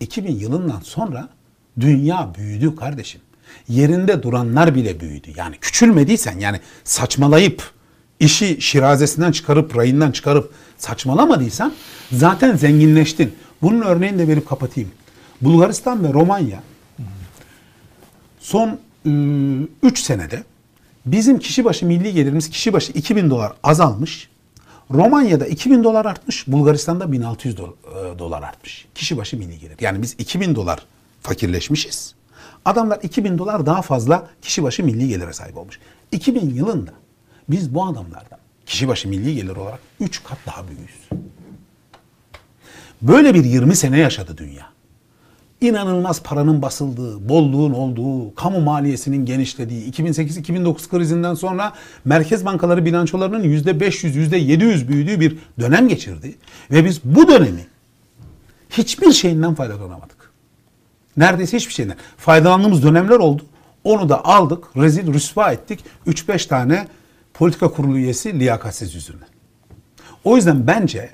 2000 yılından sonra dünya büyüdü kardeşim. Yerinde duranlar bile büyüdü. Yani küçülmediysen yani saçmalayıp işi şirazesinden çıkarıp rayından çıkarıp saçmalamadıysan zaten zenginleştin. Bunun örneğini de verip kapatayım. Bulgaristan ve Romanya son 3 senede bizim kişi başı milli gelirimiz kişi başı 2000 dolar azalmış. Romanya'da 2000 dolar artmış, Bulgaristan'da 1600 do- e, dolar artmış. Kişi başı milli gelir. Yani biz 2000 dolar fakirleşmişiz. Adamlar 2000 dolar daha fazla kişi başı milli gelire sahip olmuş. 2000 yılında biz bu adamlardan kişi başı milli gelir olarak 3 kat daha büyüğüz. Böyle bir 20 sene yaşadı dünya. İnanılmaz paranın basıldığı, bolluğun olduğu, kamu maliyesinin genişlediği, 2008-2009 krizinden sonra merkez bankaları bilançolarının %500, %700 büyüdüğü bir dönem geçirdi. Ve biz bu dönemi hiçbir şeyinden faydalanamadık. Neredeyse hiçbir şeyden. Faydalandığımız dönemler oldu. Onu da aldık, rezil rüsva ettik. 3-5 tane politika kurulu üyesi liyakatsiz yüzünden. O yüzden bence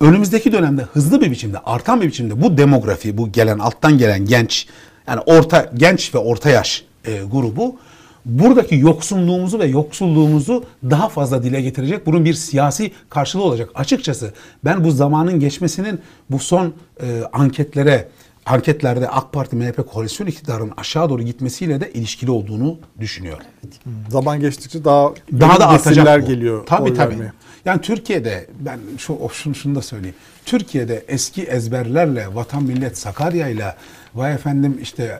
önümüzdeki dönemde hızlı bir biçimde, artan bir biçimde bu demografi, bu gelen alttan gelen genç, yani orta genç ve orta yaş e, grubu buradaki yoksunluğumuzu ve yoksulluğumuzu daha fazla dile getirecek. Bunun bir siyasi karşılığı olacak. Açıkçası ben bu zamanın geçmesinin bu son e, anketlere anketlerde AK Parti MHP koalisyon iktidarının aşağı doğru gitmesiyle de ilişkili olduğunu düşünüyorum. Zaman geçtikçe daha Daha da artacak bu. geliyor. Tabii tabii. vermeye. Yani Türkiye'de ben şu şunu, şunu da söyleyeyim. Türkiye'de eski ezberlerle vatan millet Sakarya'yla vay efendim işte e,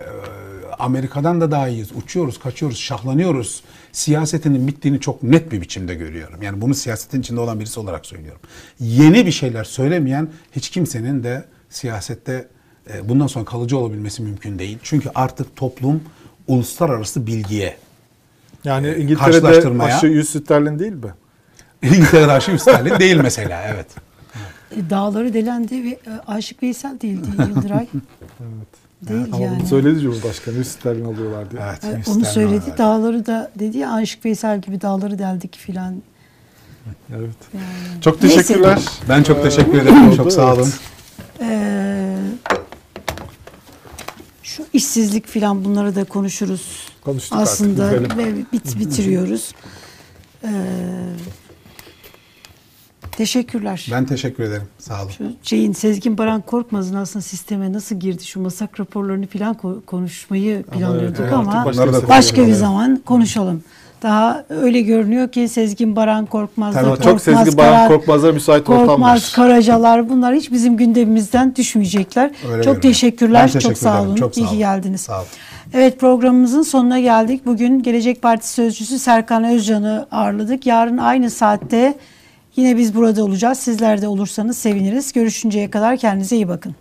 Amerika'dan da daha iyiyiz. Uçuyoruz, kaçıyoruz, şahlanıyoruz. Siyasetinin bittiğini çok net bir biçimde görüyorum. Yani bunu siyasetin içinde olan birisi olarak söylüyorum. Yeni bir şeyler söylemeyen hiç kimsenin de siyasette bundan sonra kalıcı olabilmesi mümkün değil. Çünkü artık toplum uluslararası bilgiye Yani İngiltere'de Karşılaştırmaya- aşı 100 sterlin değil mi? İngiltere'de aşı üstelik değil mesela evet. E, Dağları delendi ve e, Aşık Veysel değildi Yıldıray. Değil Ama yani. bunu söyledi Cumhurbaşkanı 100 sterlin alıyorlar diye. Evet, E, Hristiyan Onu söyledi. olarak. Dağları da dedi ya Aşık Veysel gibi dağları deldik filan. Evet. Yani. Çok Neyse. teşekkürler. Ben çok Ee, teşekkür ederim. oldu, Çok sağ olun. evet. Ee, şu işsizlik filan bunları da konuşuruz. Konuştuk Aslında artık, ve bit, bitiriyoruz. Ee, teşekkürler. Ben teşekkür ederim. Sağ olun. Şu şeyin Sezgin Baran Korkmaz'ın aslında sisteme nasıl girdi şu masak raporlarını filan ko- konuşmayı planlıyorduk evet, ama başka bir zaman konuşalım. Daha öyle görünüyor ki Sezgin Baran Korkmaz'da Tabii, Korkmaz, Çok Sezgi Baran Kara- Korkmaz'a müsait Korkmaz. Karacalar bunlar hiç bizim gündemimizden düşmeyecekler. Öyle çok görünüyor. teşekkürler. Ben teşekkür çok sağ olun. Çok sağ İyi ki olun. geldiniz. Sağ olun. Evet programımızın sonuna geldik. Bugün Gelecek Partisi Sözcüsü Serkan Özcan'ı ağırladık. Yarın aynı saatte yine biz burada olacağız. Sizler de olursanız seviniriz. Görüşünceye kadar kendinize iyi bakın.